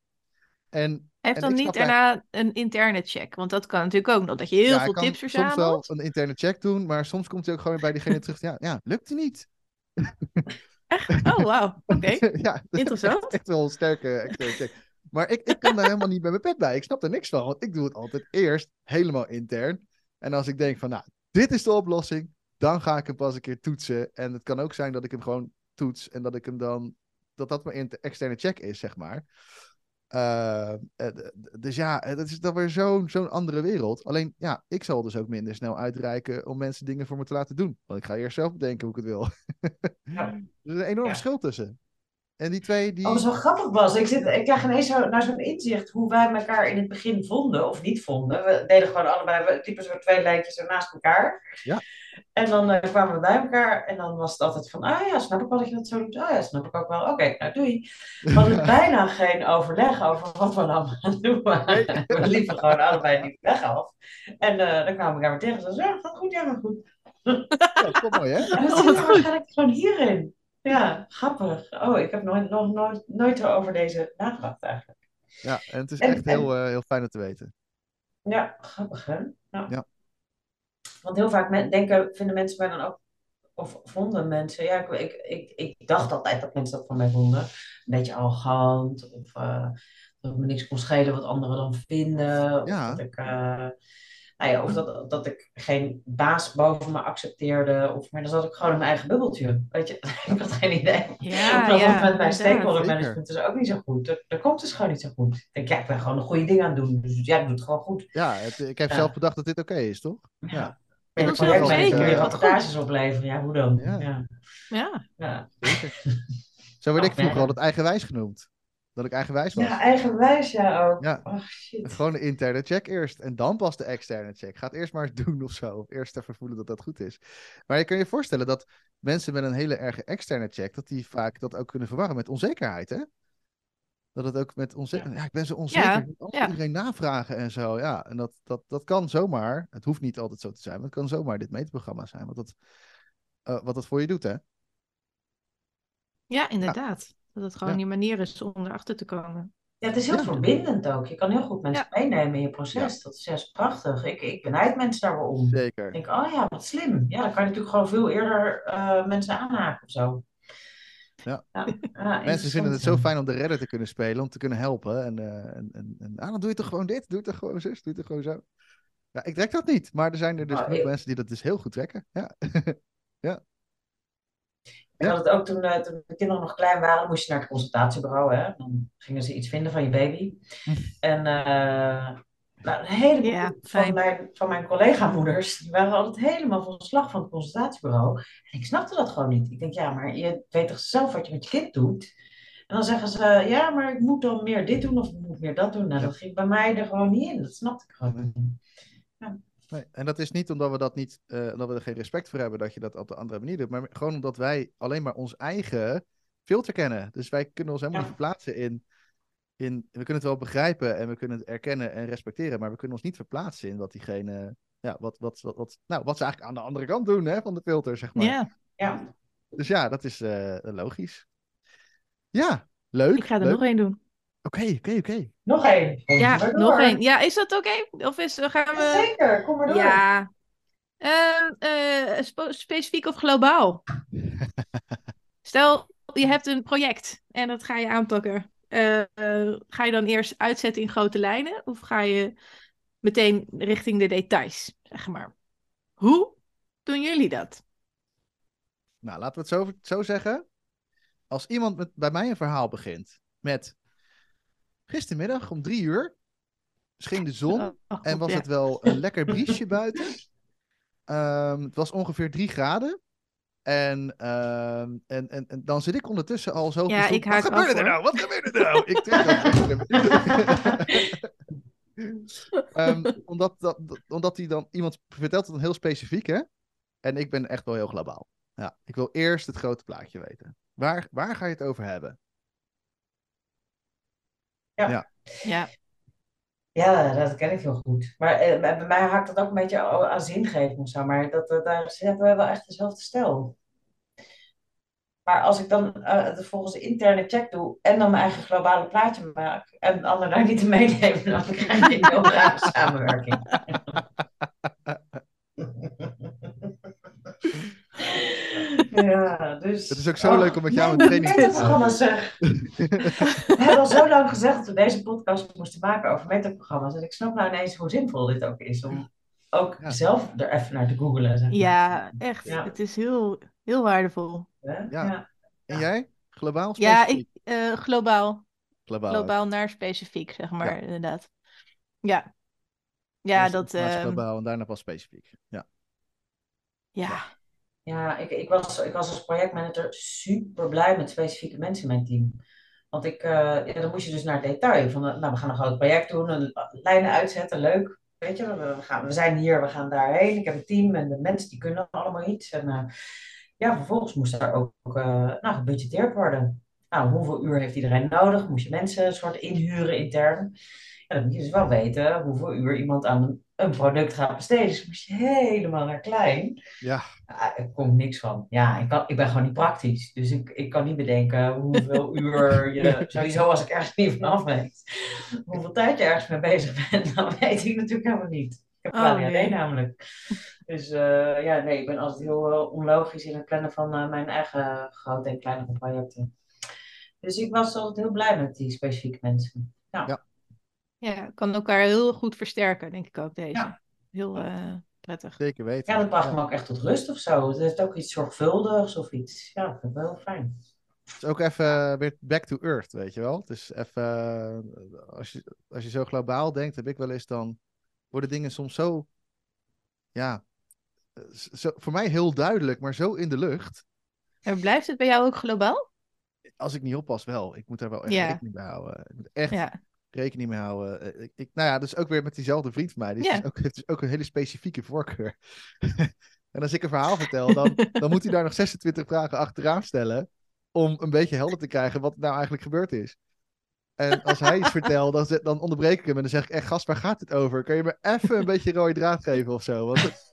En Hij heeft en dan niet daarna een interne check, want dat kan natuurlijk ook nog, dat je heel ja, veel kan tips soms wel verzamelt. een interne check doen, maar soms komt hij ook gewoon bij diegene terug. Ja, ja lukt hij niet. Oh, wauw. Oké. ja, Interessant. Echt, echt wel een sterke externe check. Maar ik, ik kan daar helemaal niet bij mijn pet bij. Ik snap er niks van, want ik doe het altijd eerst helemaal intern. En als ik denk van, nou, dit is de oplossing, dan ga ik hem pas een keer toetsen. En het kan ook zijn dat ik hem gewoon toets en dat ik hem dan, dat dat mijn externe check is, zeg maar. Eh, eh, dus ja, eh, dat is dan weer zo'n zo'n andere wereld. Alleen, ja, ik zal dus ook minder snel uitreiken om mensen dingen voor me te laten doen. Want ik ga eerst zelf bedenken hoe ik het wil. Ja. Er is een enorm Ja. verschil tussen. En die twee, die... Oh, wel grappig, Bas. Ik, zit, ik krijg ineens zo, naar zo'n inzicht hoe wij elkaar in het begin vonden of niet vonden. We deden gewoon allebei, we typen zo twee lijntjes zo naast elkaar. Ja. En dan eh, kwamen we bij elkaar en dan was het altijd van, ah ja, snap ik wel dat je dat zo doet. Ah ja, snap ik ook wel. Oké, nou doei. We hadden bijna geen overleg over wat we nou aan het doen waren. We liepen gewoon allebei die weg af. En eh, dan kwamen we elkaar weer tegen. Zo, ja, gaat goed, ja, gaat goed. Ja, dat wel mooi, hè? En er goed. waarschijnlijk gewoon hierin. Ja, grappig. Oh, ik heb nooit, nog nooit, nooit over deze nagedacht eigenlijk. Ja, en het is En- echt heel, eh, heel fijn om te weten. Ja, grappig hè? Ja. Ja. Want heel vaak men- denken, vinden mensen mij dan ook, of vonden mensen, ja, ik, ik, ik, ik dacht altijd dat mensen dat van mij vonden. Een beetje arrogant, of eh, dat het me niks kon schelen wat anderen dan vinden. Of Ja. dat ik, eh, nou ja, of dat, dat ik geen baas boven me accepteerde. Of, maar dan zat ik gewoon in mijn eigen bubbeltje. Weet je, ik had geen idee. Ja, Of dat ja, het met mijn stakeholder management is ook niet zo goed. Dat, dat komt dus gewoon niet zo goed. Ik denk, ja, ik ben gewoon een goede ding aan het doen. Dus ja, ik doe het gewoon goed. Ja, het- ik heb Ja. zelf bedacht dat dit oké is, toch? Ja. Ja. En dat je zeker, weer ja. rapportages opleveren. Ja, hoe dan? Ja. Ja. Ja. Ja. Zeker. Zo werd ik vroeger altijd eigenwijs genoemd. Dat ik eigenwijs was. ja, eigenwijs ja ook. Ja. Oh, shit. Gewoon de interne check eerst en dan pas de externe check. Ga het eerst maar eens doen of zo. Of eerst even voelen dat dat goed is. Maar je kan je voorstellen dat mensen met een hele erge externe check, dat die vaak dat ook kunnen verwarren met onzekerheid, hè? Dat het ook met onzekerheid. Ja. ik ben zo onzeker. Ja, Ik ja. iedereen navragen en zo. Ja, en dat, dat, dat kan zomaar. Het hoeft niet altijd zo te zijn, maar het kan zomaar dit meetprogramma zijn. Wat dat, eh, wat dat voor je doet, hè? Ja, inderdaad. Dat het gewoon Ja. die manier is om erachter te komen. Ja, het is heel Ja. verbindend ook. Je kan heel goed mensen meenemen in je proces. Dat is juist prachtig. Ik, ik benijd mensen daar wel om. Ik Zeker. denk, oh ja, wat slim. Ja, dan kan je natuurlijk gewoon veel eerder eh, mensen aanhaken of zo. Ja. ja, Mensen vinden het zo ja. fijn om de redder te kunnen spelen, om te kunnen helpen. En, eh, en, en, en ah, dan doe je toch gewoon dit, doe je toch gewoon zus, doe je toch gewoon zo. Ja, ik trek dat niet, maar er zijn er dus genoeg ik- mensen die dat dus heel goed trekken. Ja, Ik had het ook toen, eh, toen de kinderen nog klein waren, moest je naar het consultatiebureau. Hè? Dan gingen ze iets vinden van je baby. En eh, nou, een heleboel Ja, van fijn. mijn, van mijn collega-moeders, die waren altijd helemaal van slag van het consultatiebureau. En ik snapte dat gewoon niet. Ik denk, ja, maar je weet toch zelf wat je met je kind doet? En dan zeggen ze, ja, maar ik moet dan meer dit doen of ik moet meer dat doen. Nou, dat ging bij mij er gewoon niet in. Dat snapte ik gewoon niet. nee. En dat is niet omdat we dat niet, eh, omdat we er geen respect voor hebben dat je dat op de andere manier doet, maar gewoon omdat wij alleen maar ons eigen filter kennen. Dus wij kunnen ons helemaal Ja. niet verplaatsen in, in, we kunnen het wel begrijpen en we kunnen het erkennen en respecteren, maar we kunnen ons niet verplaatsen in wat diegene, ja, wat, wat, wat, wat, nou, wat ze eigenlijk aan de andere kant doen hè, van de filter, zeg maar. Ja, Ja, Dus ja, dat is eh, logisch. Ja, leuk. ik ga er leuk. nog één doen. Oké, oké, oké. nog één. Ja, nog door. één. Ja, is dat oké? Of is, gaan we... Zeker, kom maar door. Ja. Ehm, eh, specifiek of globaal? Stel, je hebt een project en dat ga je aanpakken. Eh, eh, ga je dan eerst uitzetten in grote lijnen of ga je meteen richting de details, zeg maar? Hoe doen jullie dat? Nou, laten we het zo, zo zeggen. Als iemand met, bij mij een verhaal begint met... Gistermiddag om drie uur scheen de zon Oh, oh, en was ja. het wel een lekker briesje buiten. Ehm, het was ongeveer drie graden. En, ehm, en, en, en dan zit ik ondertussen al zo Ja, ik haak Wat gebeurde er nou? Wat gebeurde er nou? ik. Ehm, omdat, dat, dat- omdat hij dan... Iemand vertelt het dan heel specifiek, hè? En ik ben echt wel heel globaal. Ja, ik wil eerst het grote plaatje weten. Waar, waar ga je het over hebben? Ja, Ja, dat ken ik heel goed. Maar eh, bij mij haakt dat ook een beetje aan zingeving of zo. Maar dat, dat, daar hebben we wel echt dezelfde stijl. Maar als ik dan het volgens de interne check doe en dan mijn eigen globale plaatje maak en de ander daar niet te meenemen, dan krijg je een heel rare samenwerking. Ja, dus... Het is ook zo Oh, leuk om met jou een training te doen. programma zeg. We hebben al zo lang gezegd dat we deze podcast moesten maken over metaprogramma's. En ik snap nou ineens hoe zinvol dit ook is. Om ook Ja. zelf er even naar te googlen. Zeg maar. ja echt. Ja. Het is heel, heel waardevol. Hè? Ja. Ja. En jij? Globaal? Ja, specifiek? ik, eh, globaal. Globaal. Globaal naar specifiek, zeg maar, inderdaad. Ja. Ja, dat... ehm, globaal en daarna pas specifiek. Ja. ja. Ja, ik, ik, was, ik was als projectmanager super blij met specifieke mensen in mijn team. Want ik, eh, ja, dan moest je dus naar het detail. Van, eh, nou, we gaan een groot project doen, een, lijnen uitzetten, leuk. Weet je, we, gaan, we zijn hier, we gaan daarheen. Ik heb een team en de mensen die kunnen allemaal iets. En eh, ja, vervolgens moest er ook eh, nou, gebudgeteerd worden. Nou, hoeveel uur heeft iedereen nodig? Moest je mensen een soort inhuren intern? Dan moet je dus wel weten hoeveel uur iemand aan een, product gaat besteden. Dus moest je helemaal naar klein. Ja. Ja, er komt niks van. Ja, ik, kan, ik ben gewoon niet praktisch. Dus ik, ik kan niet bedenken hoeveel uur je... Sowieso als ik ergens niet vanaf weet. Hoeveel tijd je ergens mee bezig bent, dan weet ik natuurlijk helemaal niet. Ik heb Oh, plan nee. namelijk. Dus eh, ja, nee, ik ben altijd heel eh, onlogisch in het plannen van eh, mijn eigen grote en kleinere projecten. Dus ik was altijd heel blij met die specifieke mensen. Ja, kan elkaar heel goed versterken, denk ik ook, deze. Ja. Heel eh, prettig. Zeker weten. Ja, dat bracht Ja. me ook echt tot rust of zo. Het heeft ook iets zorgvuldigs of iets. Ja, dat vind ik wel fijn. Het is ook even eh, weer back to earth, weet je wel. Het is even, eh, als, je, als je zo globaal denkt, heb ik wel eens dan, worden dingen soms zo, ja, zo, voor mij heel duidelijk, maar zo in de lucht. En blijft het bij jou ook globaal? Als ik niet oppas, wel. Ik moet daar wel echt Ja. rekening mee houden. Ik moet echt Ja. Rekening mee houden. Eh, Ik, ik, nou ja, dus ook weer met diezelfde vriend van mij. Die is Ja. dus ook, heeft dus ook een hele specifieke voorkeur. en als ik een verhaal vertel, dan, dan moet hij daar nog 26 vragen achteraan stellen. Om een beetje helder te krijgen wat er nou eigenlijk gebeurd is. En als hij iets vertelt, dan, dan onderbreek ik hem en dan zeg ik: echt, gast, waar gaat het over? Kun je me even een beetje rode draad geven of zo? Want,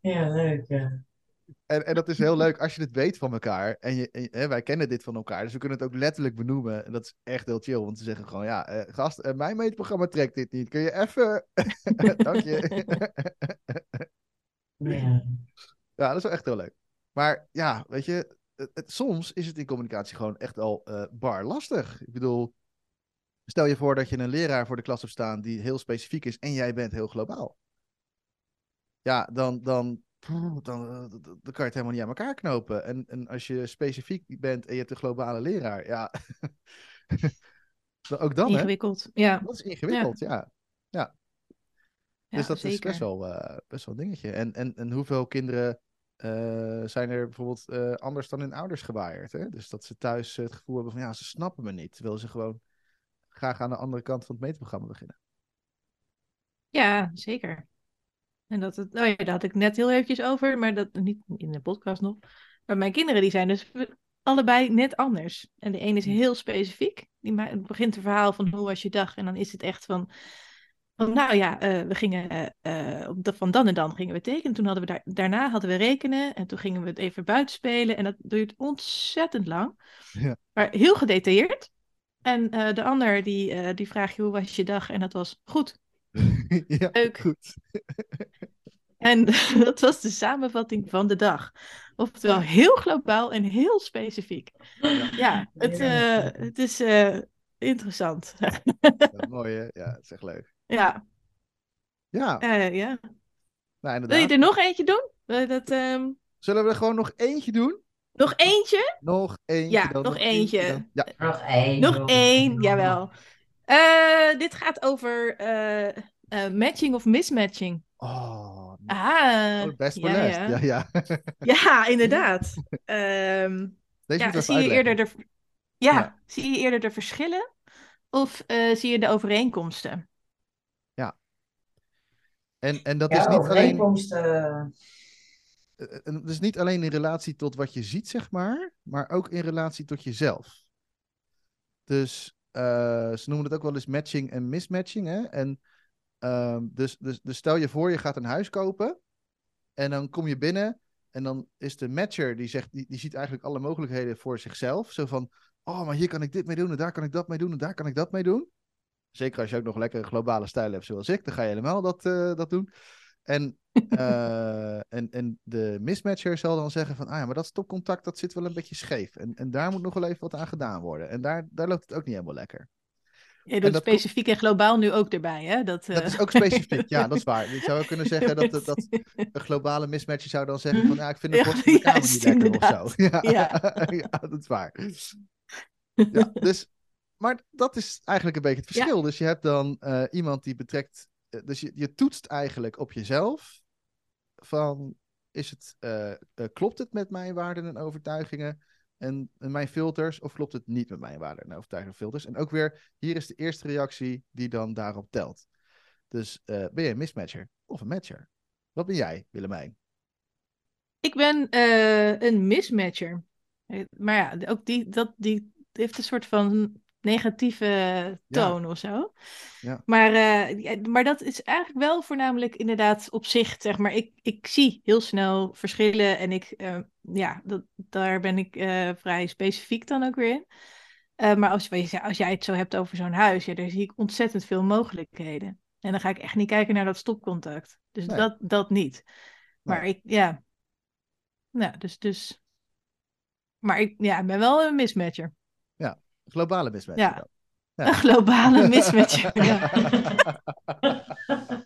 ja, leuk. Ja. En, en dat is heel leuk als je het weet van elkaar. En, je, en, hè, wij kennen dit van elkaar, dus we kunnen het ook letterlijk benoemen. En dat is echt heel chill, want ze zeggen gewoon, ja, eh, gast, eh, mijn meetprogramma trekt dit niet. Kun je even... Dank je. Ja. Ja, dat is wel echt heel leuk. Maar ja, weet je, het, het- soms is het in communicatie gewoon echt al eh, bar lastig. Ik bedoel, stel je voor dat je een leraar voor de klas hebt staan die heel specifiek is en jij bent heel globaal. Ja, dan, dan, dan, dan, eh, dan kan je het helemaal niet aan elkaar knopen. En, en als je specifiek bent en je hebt een globale leraar, ja, ook dan, hè? Ingewikkeld. Ja, Dat is ingewikkeld, ja. ja dus dat zeker. is best wel, eh, best wel een dingetje. En, en, en hoeveel kinderen eh, zijn er bijvoorbeeld anders dan hun ouders gewaaierd? Hè? Dus dat ze thuis het gevoel hebben van ja, ze snappen me niet. Terwijl ze gewoon graag aan de andere kant van het meetprogramma beginnen. Ja, zeker. En dat het, oh ja, daar had ik net heel eventjes over, maar dat niet in de podcast nog. Maar mijn kinderen die zijn dus allebei net anders. En de een is heel specifiek. Die ma- begint een verhaal van hoe was je dag? En dan is het echt van, van nou ja, eh, we gingen de, van dan en dan gingen we tekenen. Toen hadden we daar, daarna hadden we rekenen en toen gingen we het even buiten spelen. En dat duurt ontzettend lang. Ja. Maar heel gedetailleerd. En eh, de ander die, die vraagt je hoe was je dag? En dat was goed. ja, Leuk. goed. En dat was de samenvatting van de dag. Oftewel heel globaal en heel specifiek. Ja, het, eh, het is eh, interessant. Ja, mooi hè? Ja, dat is echt leuk. ja, Ja, eh, ja. nou Wil je er nog eentje doen? Wil je dat, ehm, Zullen we er gewoon nog eentje doen? nog eentje? Nog eentje Ja, nog eentje. Ja, Nog één. Nog één, jawel. Eh, dit gaat over eh, eh, matching of mismatching. oh, Ah, oh, best ja, ja. Ja, ja. Ja, inderdaad. Ehm, Deze ja, zie je eerder de, ja, Ja. zie je eerder de verschillen of eh, zie je de overeenkomsten? En, en dat Ja, is niet alleen... overeenkomsten. Het is niet alleen in relatie tot wat je ziet, zeg maar, maar ook in relatie tot jezelf. Dus ze noemen het ook wel eens matching en mismatching. Hè? En, ehm, dus, dus, dus stel je voor, je gaat een huis kopen en dan kom je binnen en dan is de matcher, die, zegt, die, die ziet eigenlijk alle mogelijkheden voor zichzelf. Zo van, oh, maar hier kan ik dit mee doen en daar kan ik dat mee doen en daar kan ik dat mee doen. Zeker als je ook nog lekker globale stijl hebt zoals ik, dan ga je helemaal dat, eh, dat doen. En, eh, en, en de mismatcher zal dan zeggen van, ah ja, maar dat stopcontact dat zit wel een beetje scheef. En, en daar moet nog wel even wat aan gedaan worden. En daar, daar loopt het ook niet helemaal lekker. Je doet dat specifiek en globaal nu ook erbij, hè? Dat, Dat eh, is ook specifiek, ja, dat is waar. Je zou kunnen zeggen dat, dat, dat een globale mismatcher zou dan zeggen van, ja, ik vind de borst van de kamer juist, niet lekker of zo. Ja, Ja. ja. dat is waar. Ja, dus, maar dat is eigenlijk een beetje het verschil. Dus je hebt dan eh, iemand die betrekt, eh, dus je, je toetst eigenlijk op jezelf van, is het, eh, eh, klopt het met mijn waarden en overtuigingen en, mijn filters, of klopt het niet met mijn waarden en overtuigingen en filters? En ook weer, hier is de eerste reactie die dan daarop telt. Dus eh, ben je een mismatcher of een matcher? Wat ben jij, Willemijn? Ik ben eh, een mismatcher. Eh, Maar ja, ook die, dat, die heeft een soort van negatieve toon of zo. Ja. Maar, eh, maar dat is eigenlijk wel voornamelijk inderdaad op zich, zeg maar. Ik, ik zie heel snel verschillen en ik, eh, ja, dat, daar ben ik eh, vrij specifiek dan ook weer in. Maar als, als jij het zo hebt over zo'n huis, ja, daar zie ik ontzettend veel mogelijkheden. En dan ga ik echt niet kijken naar dat stopcontact. Dus Nee. dat, dat niet. Maar ik, ja. Nou, dus, dus. Maar ik, ja, ik ben wel een mismatcher. Globale mismatcher Ja. dan. Een globale mismatcher. ja.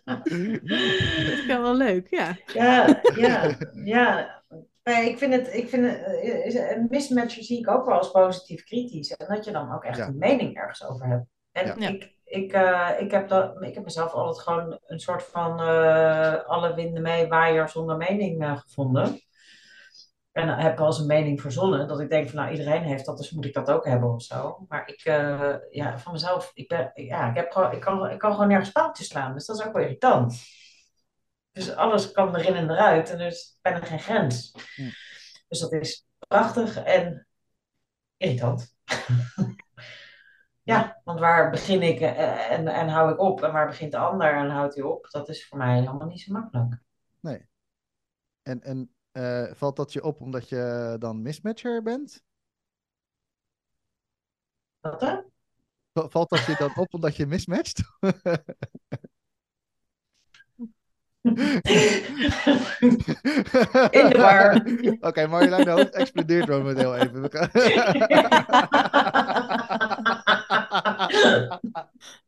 Dat is wel leuk, ja. Ja, ja, ja. Nee, ik vind het, ik vind het, eh, een mismatcher zie ik ook wel als positief kritisch. En dat je dan ook echt Ja. een mening ergens over hebt. En Ja. Ja. ik, ik, eh, ik, heb dat, ik heb mezelf altijd gewoon een soort van eh, alle winden mee, waaier zonder mening gevonden. En heb wel eens een mening verzonnen, dat ik denk van nou iedereen heeft dat, dus moet ik dat ook hebben of zo. Maar ik, eh, ja, van mezelf, ik, ben, ja, ik, heb gewoon, ik, kan, ik kan gewoon nergens paaltjes slaan, dus dat is ook wel irritant. Dus alles kan erin en eruit en dus ben er geen grens. Hm. Dus dat is prachtig en irritant. ja, want waar begin ik eh, en, en hou ik op en waar begint de ander en houdt hij op? Dat is voor mij helemaal niet zo makkelijk. En, en eh, valt dat je op omdat je dan mismatcher bent? Wat Valt dat je dan op omdat je mismatcht? In de war. Oké, Marjolein de Hoofd explodeert momenteel even. We gaan-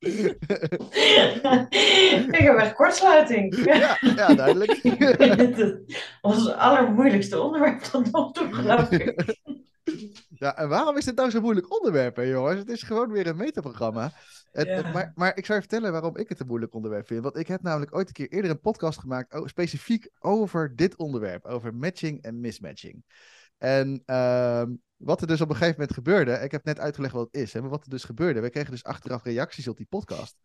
ik heb echt kortsluiting. ja, ja, duidelijk. Ons allermoeilijkste onderwerp tot nog toe, geloof ik. Ja, en waarom is dit nou zo'n moeilijk onderwerp, hè, jongens? Het is gewoon weer een metaprogramma. Het, Ja. het- maar, maar ik zou je vertellen waarom ik het een moeilijk onderwerp vind. Want ik heb namelijk ooit een keer eerder een podcast gemaakt, o- specifiek over dit onderwerp, over matching en mismatching. En ehm, wat er dus op een gegeven moment gebeurde, ik heb net uitgelegd wat het is, hè, maar wat er dus gebeurde, we kregen dus achteraf reacties op die podcast.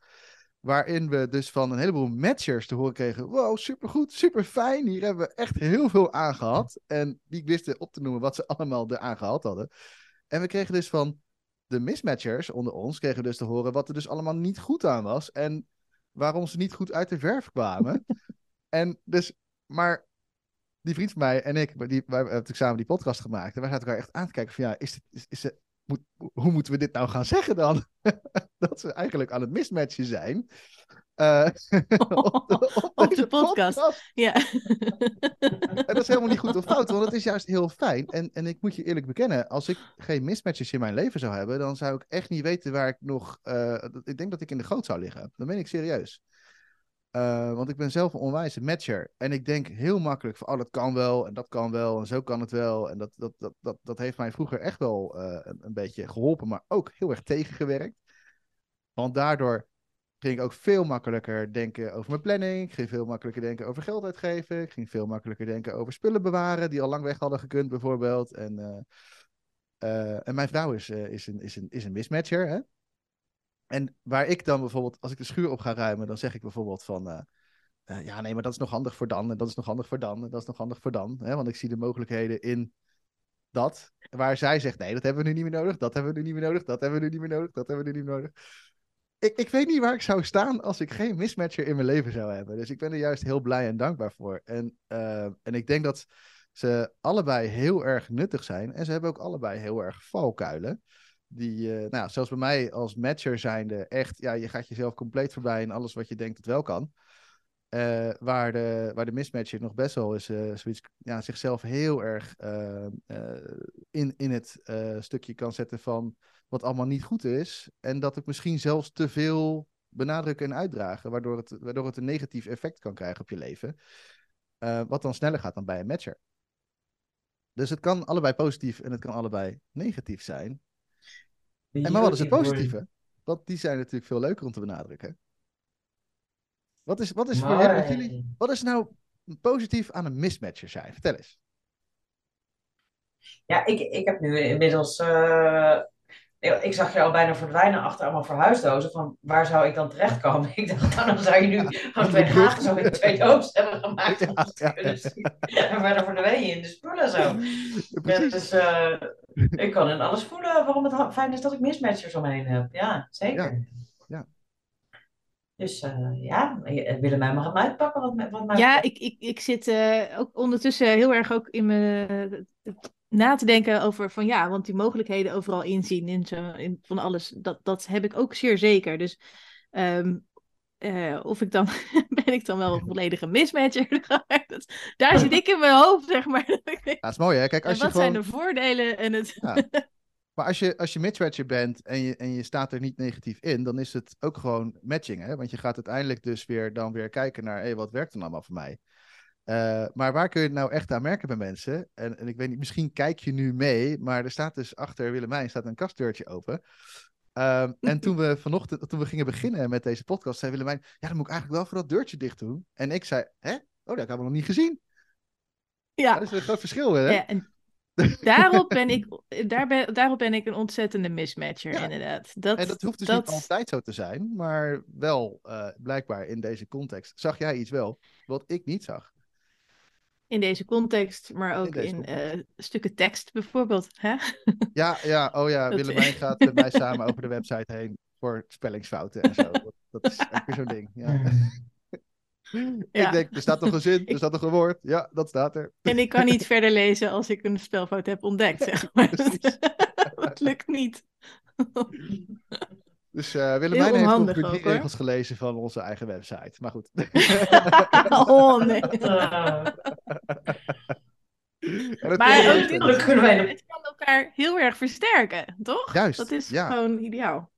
Waarin we dus van een heleboel matchers te horen kregen: Wow, supergoed, super fijn. Hier hebben we echt heel veel aan gehad. En die wisten op te noemen wat ze allemaal eraan gehad hadden. En we kregen dus van de mismatchers onder ons, kregen we dus te horen wat er dus allemaal niet goed aan was. En waarom ze niet goed uit de verf kwamen. en dus, maar die vriend van mij en ik, die, wij hebben samen die podcast gemaakt. En wij zaten elkaar echt aan te kijken van ja, is dit, is, is het, moet, hoe moeten we dit nou gaan zeggen dan? dat we eigenlijk aan het mismatchen zijn. Eh, op de, Op deze de podcast. Ja. En dat is helemaal niet goed of fout, want het is juist heel fijn. En, en ik moet je eerlijk bekennen, als ik geen mismatches in mijn leven zou hebben, dan zou ik echt niet weten waar ik nog. eh, ik denk dat ik in de goot zou liggen. Dan ben ik serieus. Eh, want ik ben zelf een onwijze matcher. En ik denk heel makkelijk van, oh, dat kan wel, en dat kan wel, en zo kan het wel. En dat, dat, dat, dat, dat heeft mij vroeger echt wel eh, een, een beetje geholpen, maar ook heel erg tegengewerkt. Want daardoor ging ik ook veel makkelijker denken over mijn planning. Ik ging veel makkelijker denken over geld uitgeven. Ik ging veel makkelijker denken over spullen bewaren die al lang weg hadden gekund, bijvoorbeeld. En, eh, en mijn vrouw is, is, een, is, een, is een mismatcher. Hè? En waar ik dan bijvoorbeeld, als ik de schuur op ga ruimen, dan zeg ik bijvoorbeeld van. eh, eh, ja, nee, maar dat is nog handig voor dan. En dat is nog handig voor dan. En dat is nog handig voor dan. Hè? Want ik zie de mogelijkheden in dat. Waar zij zegt: nee, dat hebben we nu niet meer nodig. Dat hebben we nu niet meer nodig. Dat hebben we nu niet meer nodig. Dat hebben we nu niet meer nodig ik, ik weet niet waar ik zou staan als ik geen mismatcher in mijn leven zou hebben. Dus ik ben er juist heel blij en dankbaar voor. En, eh, en ik denk dat ze allebei heel erg nuttig zijn. En ze hebben ook allebei heel erg valkuilen. Die, eh, nou, zoals bij mij als matcher zijnde, echt, ja, je gaat jezelf compleet voorbij in alles wat je denkt dat wel kan. Eh, waar, de, waar de mismatcher nog best wel is, eh, zoiets, ja, zichzelf heel erg in, in het stukje kan zetten van wat allemaal niet goed is. En dat het misschien zelfs te veel benadrukken en uitdragen, waardoor het, waardoor het een negatief effect kan krijgen op je leven. Wat dan sneller gaat dan bij een matcher. Dus het kan allebei positief en het kan allebei negatief zijn. En maar wat is het positieve? Want die zijn natuurlijk veel leuker om te benadrukken. Wat is, wat is voor jullie, wat is nou positief aan een mismatcher zijn? Vertel eens. Ja, ik, ik heb nu inmiddels. eh, ik, ik zag je al bijna verdwijnen achter allemaal verhuisdozen. Van waar zou ik dan terechtkomen? Ik dacht, nou, dan zou je nu gewoon twee gragen zo in twee dozen hebben gemaakt. Ja, om het te ja, kunnen zien. En verder verdween je in de spullen zo. Ja, dus eh, ik kan in alles voelen waarom het fijn is dat ik mismatchers omheen heb. Ja, zeker. Ja. Dus eh, ja, Willemijn mag het maar uitpakken wat, mij- wat mij Ja, ik, ik, ik zit eh, ook ondertussen heel erg ook in me na te denken over van ja, want die mogelijkheden overal inzien in, zo, in van alles, dat, dat heb ik ook zeer zeker. Dus ehm, eh, of ik dan, ben ik dan wel een volledige mismatcher? Dat- Daar zit ik in mijn hoofd, zeg maar. Dat Ja, is mooi hè. Kijk, en als wat je gewoon... zijn de voordelen en het... Ja. Maar als je, als je mismatcher bent en je, en je staat er niet negatief in, dan is het ook gewoon matching. Hè? Want je gaat uiteindelijk dus weer dan weer kijken naar, hé, wat werkt er nou allemaal voor mij? Eh, maar waar kun je het nou echt aan merken bij mensen? En, en ik weet niet, misschien kijk je nu mee, maar er staat dus achter Willemijn staat een kastdeurtje open. Ehm, en toen we vanochtend, toen we gingen beginnen met deze podcast, zei Willemijn, ja, dan moet ik eigenlijk wel voor dat deurtje dicht doen. En ik zei, hè? Oh, dat hebben we nog niet gezien. Ja, Dat is een groot verschil, hè? ja en daarop ben ik, daar ben, daarop ben ik een ontzettende mismatcher, Ja. inderdaad. Dat, En dat hoeft dus dat- niet altijd zo te zijn, maar wel eh, blijkbaar in deze context. Zag jij iets wel wat ik niet zag? In deze context, maar ook in, eh, stukken tekst bijvoorbeeld. Hè? Ja, ja, oh ja, Dat- Willemijn gaat met mij samen over de website heen voor spellingsfouten en zo. Dat, is weer zo'n ding. Ja. Ja. Ik denk, er staat toch een zin, er staat toch een woord. Ja, dat staat er. En ik kan niet verder lezen als ik een spelfout heb ontdekt, zeg maar. Dat lukt niet. Dus eh Willemijn Heel heeft ongeveer drie regels gelezen van onze eigen website. Maar goed. oh nee. Maar ook dit- kunnen wij. Het kan elkaar heel erg versterken, toch? Juist, Dat is ja. gewoon ideaal.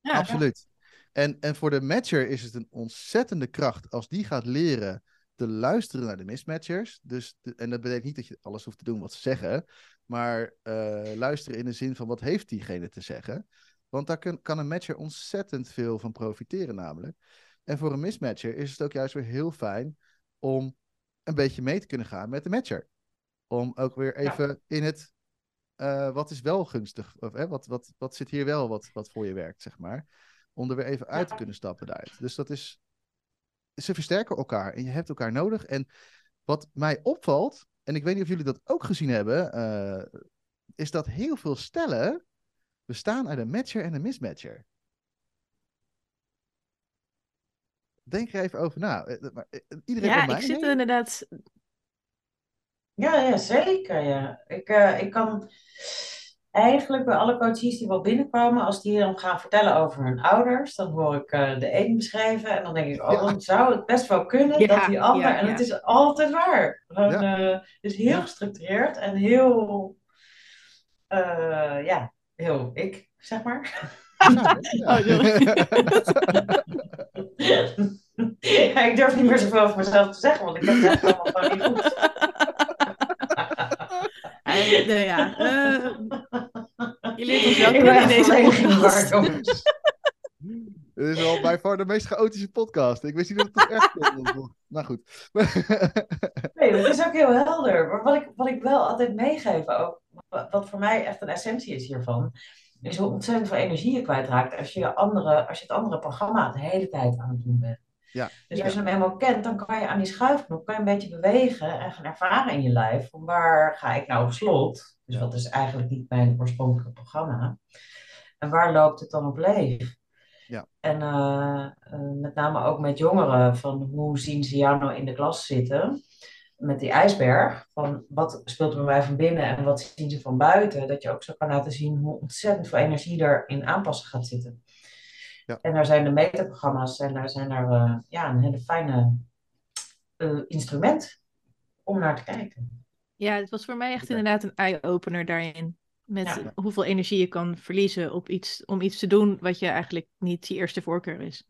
Ja. Absoluut. En, en voor de matcher is het een ontzettende kracht als die gaat leren te luisteren naar de mismatchers. Dus de- en dat betekent niet dat je alles hoeft te doen wat ze zeggen, maar eh, luisteren in de zin van wat heeft diegene te zeggen. Want daar kan, kan een matcher ontzettend veel van profiteren namelijk. En voor een mismatcher is het ook juist weer heel fijn om een beetje mee te kunnen gaan met de matcher. Om ook weer Ja. even in het eh, wat is wel gunstig, of hè, wat, wat, wat zit hier wel wat, wat voor je werkt, zeg maar. Om er weer even uit te kunnen stappen daaruit. Dus dat is, ze versterken elkaar en je hebt elkaar nodig. En wat mij opvalt, en ik weet niet of jullie dat ook gezien hebben, eh, is dat heel veel stellen bestaan uit een matcher en een mismatcher. Denk er even over na. Eh, maar, eh, Iedereen Ja, ik zit er inderdaad. Ja, ja, zeker. Ja. Ik, eh, ik kan eigenlijk bij alle coaches die wel binnenkomen, als die dan gaan vertellen over hun ouders, dan hoor ik eh, de een beschrijven en dan denk ik, oh, Ja. dan zou het best wel kunnen Ja, dat die ander, ja, en het is altijd waar. Gewoon, eh, het is heel Ja. gestructureerd en heel, eh, ja, heel ik, zeg maar. Ja, ja. Oh. Ja, ik durf niet meer zoveel over mezelf te zeggen, want ik heb het echt allemaal gewoon niet goed. Nou ja, eh, je leert ons wel Ik ben kennen in deze podcast. Dit is wel bij far de meest chaotische podcast. Ik wist niet dat het toch echt kon. Nou goed. Nee, het is ook heel helder. Maar wat ik, wat ik wel altijd meegeef, ook, wat voor mij echt een essentie is hiervan, is hoe ontzettend veel energie je kwijtraakt als je, andere, als je het andere programma de hele tijd aan het doen bent. Ja. Dus als je hem eenmaal kent, dan kan je aan die schuifknop kan je een beetje bewegen en gaan ervaren in je lijf. Van waar ga ik nou op slot? Dus wat is eigenlijk niet mijn oorspronkelijke programma? En waar loopt het dan op leeg? Ja. En eh, eh, met name ook met jongeren, van hoe zien ze jou nou in de klas zitten? Met die ijsberg, van wat speelt er bij mij van binnen en wat zien ze van buiten? Dat je ook zo kan laten zien hoe ontzettend veel energie er in aanpassen gaat zitten. Ja. En daar zijn de metaprogramma's en daar zijn er eh, ja, een hele fijne eh, instrument om naar te kijken. Ja, het was voor mij echt inderdaad een eye-opener daarin. Met Ja. hoeveel energie je kan verliezen op iets, om iets te doen wat je eigenlijk niet je eerste voorkeur is.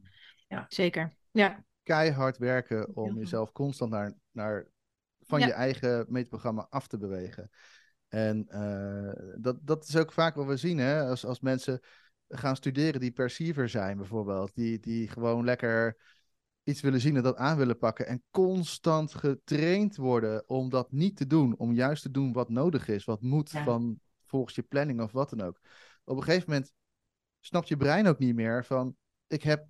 Ja. Zeker. Ja, Keihard werken om jezelf constant naar, naar van Ja. je eigen meetprogramma af te bewegen. En eh, dat, dat is ook vaak wat we zien, hè? Als, als mensen gaan studeren die perceiver zijn, bijvoorbeeld. Die, die gewoon lekker iets willen zien en dat aan willen pakken. En constant getraind worden om dat niet te doen. Om juist te doen wat nodig is, wat moet Ja. van volgens je planning of wat dan ook. Op een gegeven moment snapt je brein ook niet meer van... Ik heb,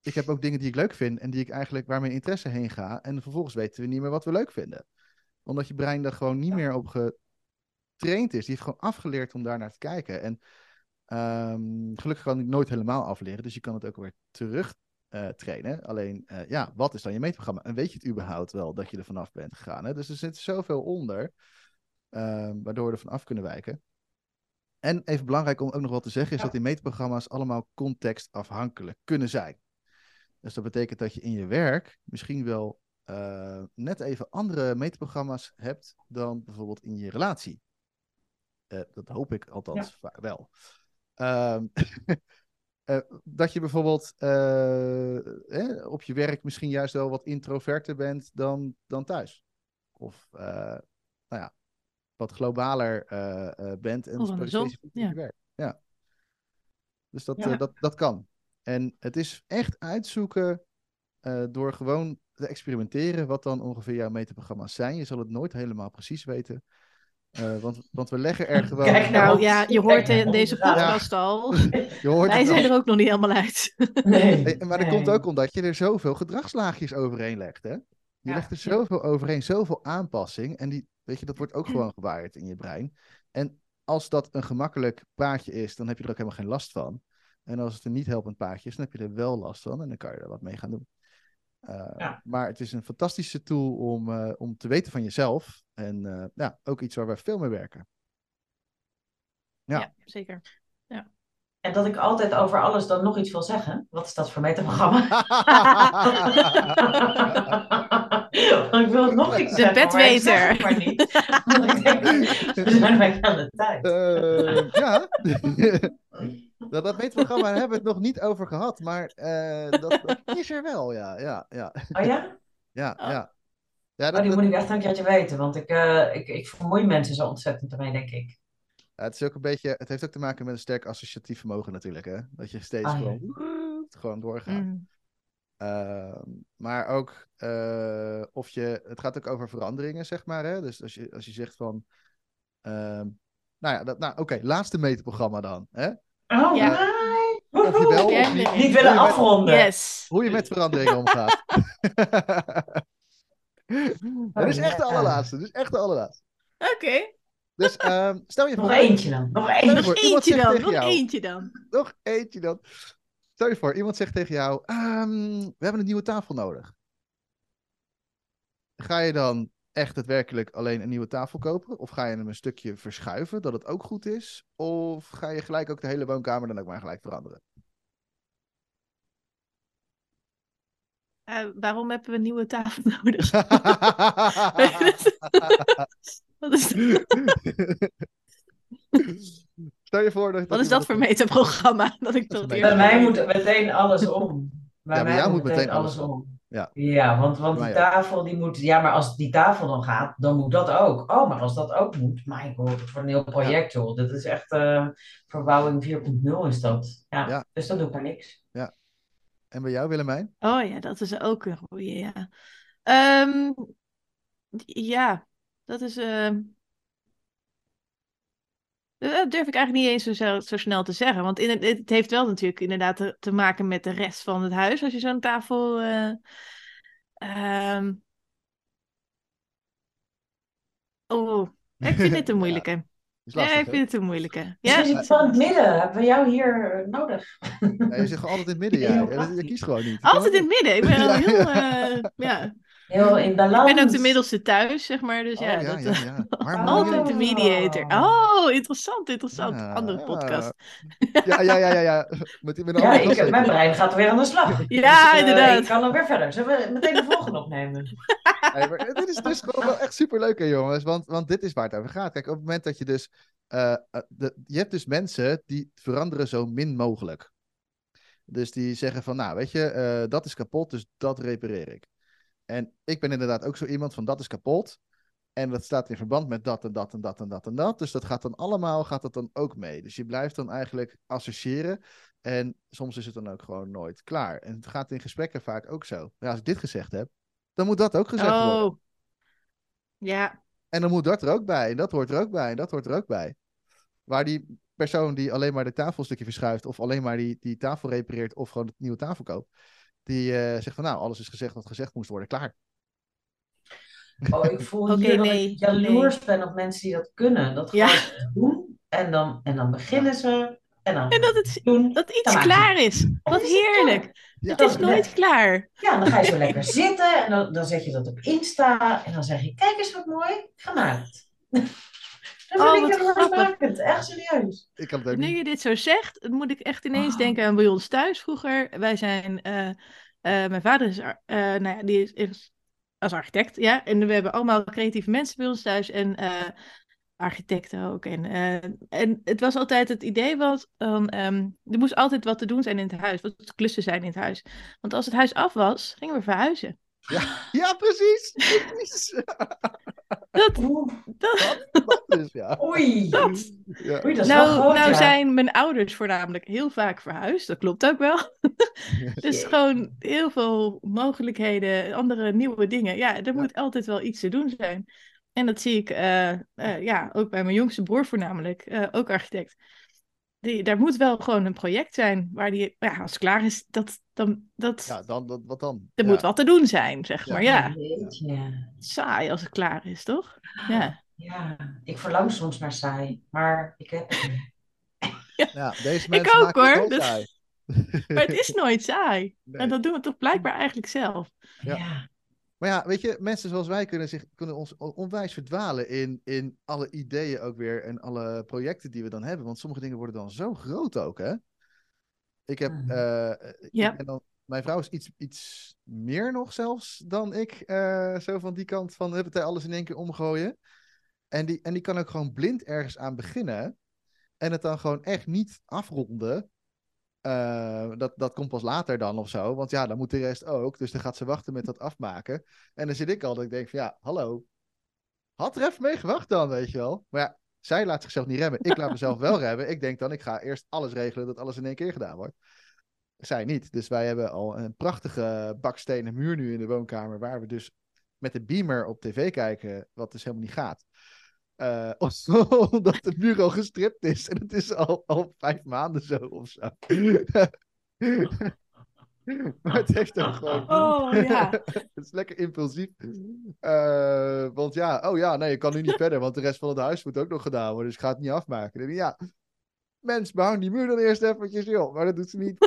ik heb ook dingen die ik leuk vind en die ik eigenlijk waar mijn interesse heen ga. En vervolgens weten we niet meer wat we leuk vinden. Omdat je brein daar gewoon niet Ja. meer op getraind is. Die heeft gewoon afgeleerd om daar naar te kijken. En ehm, gelukkig kan ik nooit helemaal afleren. Dus je kan het ook weer terug eh, trainen. Alleen, eh, ja, wat is dan je meetprogramma? En weet je het überhaupt wel dat je er vanaf bent gegaan? Hè? Dus er zit zoveel onder, ehm, waardoor we er vanaf kunnen wijken. En even belangrijk om ook nog wat te zeggen, is Ja. dat die meetprogramma's allemaal contextafhankelijk kunnen zijn. Dus dat betekent dat je in je werk misschien wel eh, net even andere meetprogramma's hebt dan bijvoorbeeld in je relatie. Eh, dat hoop ik althans wel. Ehm, eh, dat je bijvoorbeeld eh, op je werk misschien juist wel wat introverter bent dan, dan thuis. Of nou ja, wat globaler bent en specifiek op ja. je werk. Ja. Dus dat, Ja. dat, dat kan. En het is echt uitzoeken door gewoon te experimenteren wat dan ongeveer jouw meterprogramma's zijn. Je zal het nooit helemaal precies weten. Eh, want, want we leggen er gewoon... Kijk nou. nou ja, je hoort Kijk, in deze ja. podcast al. je hoort Wij zijn al. er ook nog niet helemaal uit. Nee, Hey, maar dat nee. komt ook omdat je er zoveel gedragslaagjes overheen legt, hè? Je Ja. legt er zoveel overheen, zoveel aanpassing. En die, weet je, dat wordt ook gewoon gewaaid in je brein. En als dat een gemakkelijk paadje is, dan heb je er ook helemaal geen last van. En als het een niet helpend paadje is, dan heb je er wel last van. En dan kan je er wat mee gaan doen. Uh, Ja. Maar het is een fantastische tool om, eh, om te weten van jezelf. En eh, ja, ook iets waar we veel mee werken. Ja. Ja, zeker. En dat ik altijd over alles dan nog iets wil zeggen. Wat is dat voor metaprogramma? Want ik wil het nog iets De zeggen, maar ik zeg bedweter. het maar niet. Want ik denk, we zijn aan de tijd. Eh, ja, dat, dat meetprogramma hebben we het nog niet over gehad, maar eh, dat, dat is er wel, ja. Ja, ja, Oh ja? ja, Oh. ja. ja, Oh, dat, die moet ik echt een keertje weten. Want ik, eh, ik, ik vermoei mensen zo ontzettend ermee, denk ik. ja, het, is ook een beetje, het heeft ook te maken met een sterk associatief vermogen natuurlijk, hè. Dat je steeds Ah, ja. gewoon, gewoon doorgaat. Mm. Ehm, maar ook eh, of je, het gaat ook over veranderingen, zeg maar. Hè? Dus als je, als je zegt van, ehm, nou ja, dat, nou, oké, laatste meterprogramma dan. Hè? Oh, Ja. nee. Of je wel, Ja, of niet. nee. Niet Hoe je willen met- afronden. Yes. Hoe je met veranderingen omgaat. Dat is echt de allerlaatste. Dat is echt de allerlaatste. Oké. Dus ehm, stel je Nog voor, eentje dan. Nog eentje. voor, Nog eentje dan. Nog jou- eentje dan. nog eentje dan. Stel je voor, iemand zegt tegen jou, ehm, we hebben een nieuwe tafel nodig. Ga je dan echt daadwerkelijk alleen een nieuwe tafel kopen? Of ga je hem een stukje verschuiven, dat het ook goed is? Of ga je gelijk ook de hele woonkamer dan ook maar gelijk veranderen? Eh, waarom hebben we een nieuwe tafel nodig? Wat is, Stel je voor dat... wat is dat voor metaprogramma? Dat ik tot Bij hier Bij mij moet meteen alles om. Bij Ja, bij mij jou moet meteen meteen alles alles om. Ja. Ja, want, want die tafel die moet... Ja, maar als die tafel dan gaat, dan moet dat ook. Oh, maar als dat ook moet... My god, voor een heel project, joh. Dit is echt... eh, verbouwing 4.0 is dat. Ja, Ja. dus dat doe ik maar niks. En bij jou, Willemijn? Oh ja, dat is ook een goeie, ja. Ehm, ja, dat is... ehm, Dat durf ik eigenlijk niet eens zo, zo, snel te zeggen. Want in het, het heeft wel natuurlijk inderdaad te, te maken met de rest van het huis. Als je zo'n tafel... eh, ehm, Oh, ik vind dit een moeilijke. Ja, lastig, ik vind het een moeilijke. Ja, zit het wel in het midden. Hebben we jou hier eh, nodig? Ja, je zit gewoon altijd in het midden, Ja, Je kiest gewoon niet. Je altijd in het midden. Ik ben Ja, al heel... ja. eh, ja. Heel in balans. Ik ben ook de middelste thuis, zeg maar. Dus Oh, ja, ja, dat, ja, ja. Altijd de mediator. Oh, interessant, interessant. Ja, Andere ja. podcast. Ja, ja, ja, ja. ja. Met, die- met een Ja, ik, mijn brein gaat weer aan de slag. Ja, Dus, eh, inderdaad. Ik kan dan weer verder. Zullen we meteen de volgende opnemen? Maar dit is dus gewoon wel echt super leuk, hè, jongens. Want, want dit is waar het over gaat. Kijk, op het moment dat je dus. eh, eh, de, je hebt dus mensen die veranderen zo min mogelijk. Dus die zeggen van, nou, weet je, eh, dat is kapot, dus dat repareer ik. En ik ben inderdaad ook zo iemand van, dat is kapot. En dat staat in verband met dat en dat en dat en dat en dat. Dus dat gaat dan allemaal, gaat dat dan ook mee. Dus je blijft dan eigenlijk associëren. En soms is het dan ook gewoon nooit klaar. En het gaat in gesprekken vaak ook zo. Ja, als ik dit gezegd heb, dan moet dat ook gezegd worden. Oh. Ja, En dan moet dat er ook bij. En dat hoort er ook bij. En dat hoort er ook bij. Waar die persoon die alleen maar de tafelstukje verschuift. Of alleen maar die, die tafel repareert. Of gewoon het nieuwe tafel koopt. Die eh, zegt van nou, alles is gezegd wat gezegd moest worden. Klaar. Oh, ik voel Oké, hier dat ik jaloers ben op mensen die dat kunnen. Dat Ja. gewoon doen. En dan, en dan beginnen ze. En dan en dat het doen. dat iets klaar is. Wat is het heerlijk. Ja. Het is nooit klaar. Ja, dan ga je zo lekker zitten. En dan, dan zet je dat op Insta. En dan zeg je, kijk eens wat mooi gemaakt. Dat Oh, vind ik wat heel vermakend. Echt serieus. Ik kan het ook Nu niet. je dit zo zegt, moet ik echt ineens Oh. denken aan bij ons thuis vroeger. Wij zijn, eh, eh, mijn vader is, eh, nou ja, die is, is als architect, ja. En we hebben allemaal creatieve mensen bij ons thuis en eh, architecten ook. En, eh, en het was altijd het idee was, van, ehm, er moest altijd wat te doen zijn in het huis, wat klussen zijn in het huis. Want als het huis af was, gingen we verhuizen. Ja, precies. precies. Dat, dat, dat is, ja. Oei. dat. ja. Oei, dat is wel Nou, groot, nou ja. zijn mijn ouders voornamelijk heel vaak verhuisd. Dat klopt ook wel. Dus gewoon heel veel mogelijkheden, andere nieuwe dingen. Ja, er moet altijd wel iets te doen zijn. En dat zie ik eh, eh, ja, ook bij mijn jongste broer voornamelijk, eh, ook architect. Die, daar moet wel gewoon een project zijn waar die, ja, als het klaar is, dat, dan, dat, Ja, dan, dat, wat dan? er Ja. moet wat te doen zijn, zeg Ja. maar. Ja, Jeetje. saai als het klaar is, toch? Ja. Ja, ik verlang soms naar saai. Maar ik heb. Ja, deze Ik mensen ook, maken het hoor. Dus- saai. maar het is nooit saai. Nee. En dat doen we toch blijkbaar eigenlijk zelf. Ja. Ja. Maar ja, weet je, mensen zoals wij kunnen, zich, kunnen ons on- onwijs verdwalen in, in alle ideeën ook weer en alle projecten die we dan hebben. Want sommige dingen worden dan zo groot ook, hè? Ik heb, ik Ja. ben dan, mijn vrouw is iets, iets meer nog zelfs dan ik, eh, zo van die kant van huppatee, alles in één keer omgooien. En die, en die kan ook gewoon blind ergens aan beginnen en het dan gewoon echt niet afronden. Eh, dat, dat komt pas later dan of zo. Want ja, dan moet de rest ook. Dus dan gaat ze wachten met dat afmaken. En dan zit ik al dat ik denk van ja, hallo. Had er even mee gewacht dan, weet je wel. Maar ja, zij laat zichzelf niet remmen. Ik laat mezelf wel remmen. Ik denk dan, ik ga eerst alles regelen dat alles in één keer gedaan wordt. Zij niet. Dus wij hebben al een prachtige bakstenen muur nu in de woonkamer. Waar we dus met de beamer op tv kijken. Wat dus helemaal niet gaat. Eh, omdat de muur al gestript is. En het is al, al vijf maanden zo of zo. maar het heeft ook gewoon. Oh ja. het is lekker impulsief. Eh, want ja, oh ja, nee, ik kan nu niet verder. Want de rest van het huis moet ook nog gedaan worden. Dus ik ga het niet afmaken. En ja, mens, behang die muur dan eerst eventjes, joh. Maar dat doet ze niet.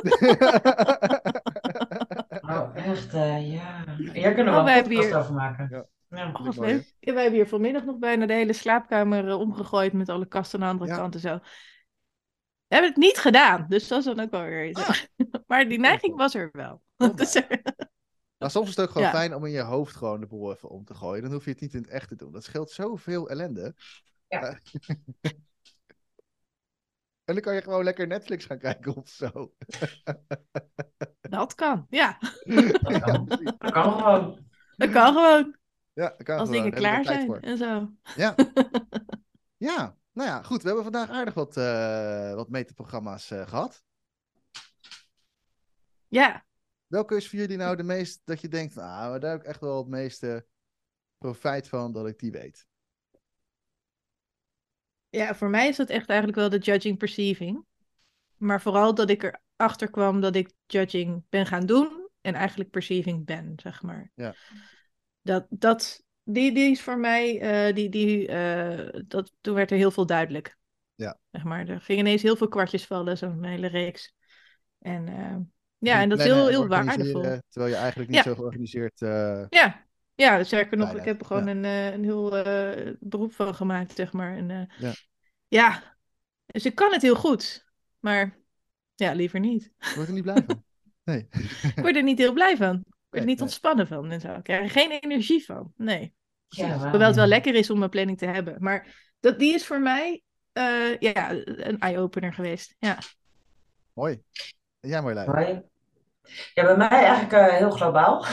Oh, echt, eh, ja. Kunnen Oh, we een hebben podcast hier- over maken. Ja. Oh, leuk. Wij hebben hier vanmiddag nog bijna de hele slaapkamer eh, omgegooid met alle kasten aan de andere Ja. kant en zo. We hebben het niet gedaan, dus dat is dan ook wel weer iets. Ah. maar die neiging was er wel. Oh, Dus, Maar soms is het ook gewoon Ja. fijn om in je hoofd gewoon de boel even om te gooien. Dan hoef je het niet in het echt te doen. Dat scheelt zoveel ellende. Ja. Eh, en dan kan je gewoon lekker Netflix gaan kijken of zo. dat kan, ja. Dat kan. Dat kan gewoon. Dat kan gewoon, Ja, dat kan als gewoon. dingen klaar zijn voor. en zo. Ja. ja, nou ja, goed. We hebben vandaag aardig wat, eh wat metaprogramma's eh, gehad. Ja, Welke is voor jullie nou de meest dat je denkt, nou, daar heb ik echt wel het meeste profijt van dat ik die weet? ja, voor mij is dat echt eigenlijk wel de judging perceiving. Maar vooral dat ik erachter kwam dat ik judging ben gaan doen en eigenlijk perceiving ben, zeg maar. Ja. Dat, dat, die, die is voor mij, eh, die, die, eh, dat, toen werd er heel veel duidelijk. Ja. Zeg maar, er gingen ineens heel veel kwartjes vallen, zo'n hele reeks. En eh, ja, en dat is heel, heel waardevol. Terwijl je eigenlijk niet Ja. zo georganiseerd... Ja, ja zeker nog, ik heb er gewoon ja. een, een heel beroep van gemaakt, zeg maar. En, Ja. ja, dus ik kan het heel goed, maar ja, liever niet. Ik word er niet blij van. Nee. Ik word er niet heel blij van. Ik word er niet ontspannen van en zo. Ik krijg er geen energie van. Nee. Ja. Hoewel het wel lekker is om een planning te hebben. Maar dat, die is voor mij eh, ja, een eye-opener geweest. Ja. Mooi. Jij Marjolein? Hoi. Ja, bij mij eigenlijk eh, heel globaal.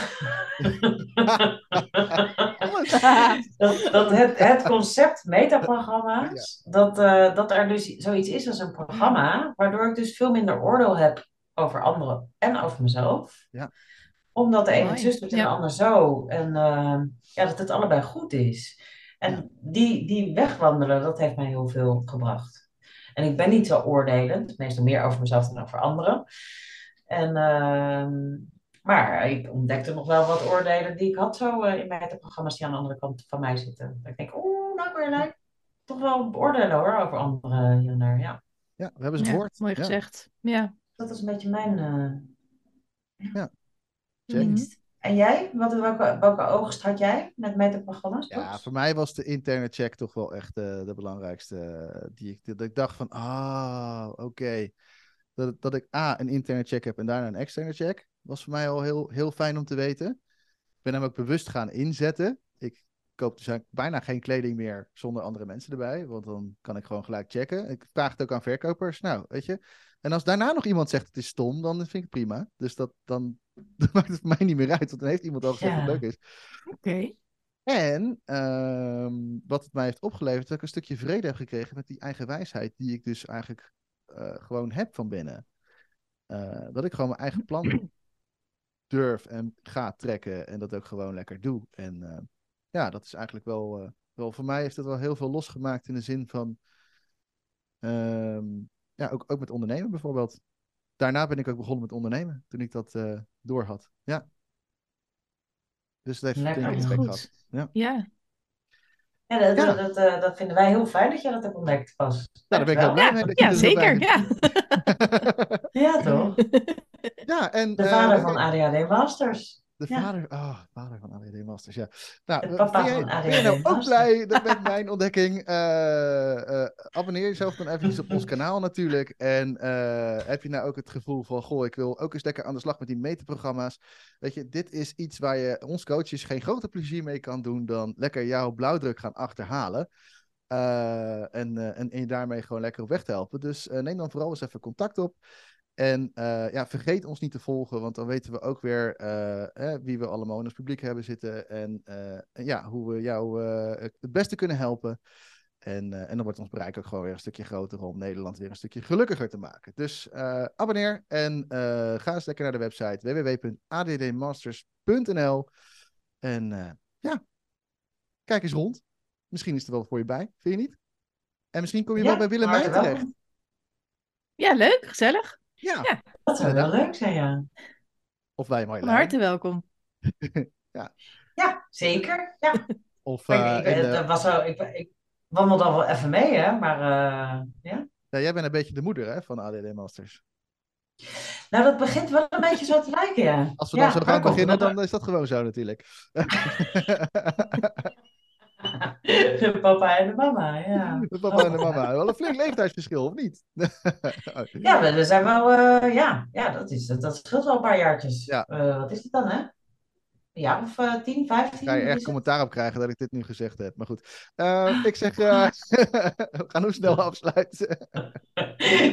dat, dat het, het concept metaprogramma's, dat, eh, dat er dus zoiets is als een programma, waardoor ik dus veel minder oordeel heb over anderen en over mezelf. Ja. Omdat de ene het zus doet en de Ja. ander zo. En eh, ja, dat het allebei goed is. En Ja. die, die wegwandelen, dat heeft mij heel veel gebracht. En ik ben niet zo oordelend, meestal meer over mezelf dan over anderen. En, ehm, maar ik ontdekte nog wel wat oordelen die ik had zo eh, in mijn programma's die aan de andere kant van mij zitten. Dat ik denk, oeh, nou Marjolein, toch wel beoordelen hoor over anderen hier en daar. Ja, Ja, we hebben ze Ja, gehoord. mooi Ja. gezegd. Ja. dat is een beetje mijn... eh, Jane? Mhm. En jij? Wat, welke, welke oogst had jij met metaprogramma's? Ja, Toets? voor mij was de interne check toch wel echt eh, de belangrijkste. eh, die ik, dat ik dacht van, ah, oké. Dat, dat ik A, een interne check heb en daarna een externe check. Was voor mij al heel, heel fijn om te weten. Ik ben hem ook bewust gaan inzetten. Ik koop dus eigenlijk bijna geen kleding meer zonder andere mensen erbij. Want dan kan ik gewoon gelijk checken. Ik vraag het ook aan verkopers. Nou, weet je. En als daarna nog iemand zegt het is stom, dan vind ik het prima. Dus dat, dan, maakt het voor mij niet meer uit. Want dan heeft iemand al gezegd dat het leuk is. Oké. En ehm, wat het mij heeft opgeleverd, dat ik een stukje vrede heb gekregen met die eigen wijsheid, die ik dus eigenlijk eh, gewoon heb van binnen. Eh, dat ik gewoon mijn eigen plan durf en ga trekken en dat ook gewoon lekker doe. En eh, ja, dat is eigenlijk wel, wel, voor mij heeft het wel heel veel losgemaakt in de zin van, ehm, ja, ook, ook met ondernemen bijvoorbeeld. Daarna ben ik ook begonnen met ondernemen, toen ik dat eh door had. Ja. Dus dat heeft effect goed. gehad. Ja. Ja, dat, Ja. Dat, dat, eh, dat vinden wij heel fijn dat je dat hebt ontdekt pas. Nou, daar ben ik heel Dankjewel. blij mee dat Ja, er zeker. Ja. Ja, toch? en, De eh, vader van ADHD Masters. De Ja. vader, oh, vader van ADD Masters, ja. Nou, De eh, papa ben, jij, van ben je nou ook blij dat met mijn ontdekking? Eh, eh, abonneer jezelf dan eventjes op ons kanaal natuurlijk. En heb je nou ook het gevoel van, goh, ik wil ook eens lekker aan de slag met die meterprogramma's. Weet je, dit is iets waar je ons coaches geen groter plezier mee kan doen dan lekker jouw blauwdruk gaan achterhalen. En, en, en je daarmee gewoon lekker op weg te helpen. Dus neem dan vooral eens even contact op. En eh, ja, vergeet ons niet te volgen, want dan weten we ook weer eh, eh, wie we allemaal in ons publiek hebben zitten. En, en ja, hoe we jou het beste kunnen helpen. En, en dan wordt ons bereik ook gewoon weer een stukje groter om Nederland weer een stukje gelukkiger te maken. Dus abonneer en ga eens lekker naar de website www.addmasters.nl. En ja, kijk eens rond. Misschien is er wel voor je bij, vind je niet? En misschien kom je wel bij Willemijn hartelijk terecht. Ja, leuk, gezellig. Ja, Ja. Dat zou wel leuk zijn, ja. of wij Van Marjolein. harte welkom. Ja, zeker. Ja. Of Maar eh, ik, in ik, de- was zo, ik, ik wandel dan wel even mee, hè. Maar eh, ja. Ja, jij bent een beetje de moeder hè, van ADD Masters. Nou, dat begint wel een beetje zo te lijken, ja. Als we Ja, dan zo gaan beginnen, dan is dat gewoon zo natuurlijk. De papa en de mama, ja. De papa en de mama. Wel een flink leeftijdsverschil, of niet? Ja, we, we zijn wel, eh, ja, ja dat, is, dat, dat scheelt wel een paar jaartjes. Ja. Eh, wat is het dan, hè? Een jaar of eh, 10, 15? Ga je het? commentaar op krijgen dat ik dit nu gezegd heb. Maar goed. Ik zeg, we gaan hoe snel afsluiten.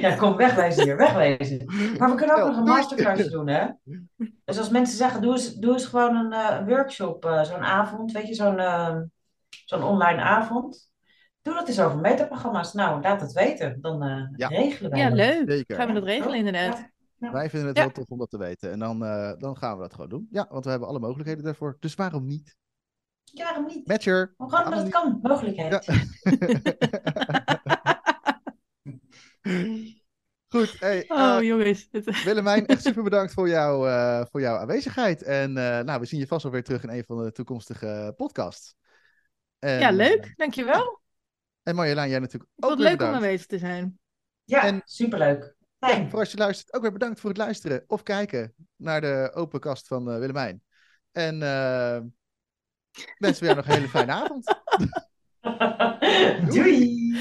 Ja, kom, wegwezen hier, wegwezen. Maar we kunnen ook nog een masterclass doen, hè? Dus als mensen zeggen, doe eens, doe eens gewoon een workshop, zo'n avond, weet je, zo'n eh, zo'n online avond. Doe dat eens over metaprogramma's. Nou, laat het weten. Dan eh, Ja. regelen wij Ja, dat. leuk. Zeker. Gaan we dat regelen, inderdaad. Ja. Wij vinden het Ja. heel tof om dat te weten. En dan, eh, dan gaan we dat gewoon doen. Ja, want we hebben alle mogelijkheden daarvoor. Dus waarom niet? Ja, waarom niet? Matcher. Gewoon waarom dat het niet? kan, mogelijkheid. Goed, hey, eh, Oh, jongens. Het- Willemijn, echt super bedankt voor, jou, eh, voor jouw aanwezigheid. En eh, nou, we zien je vast wel weer terug in een van de toekomstige podcasts. En, Ja, eh, leuk. Dankjewel. En Marjolein, jij natuurlijk ook Wat leuk om bedankt. aanwezig te zijn. Ja, En- superleuk. Fijn. voor als je luistert, ook weer bedankt voor het luisteren of kijken naar de open kast van eh, Willemijn. En eh wensen we jou nog een hele fijne avond. Doei.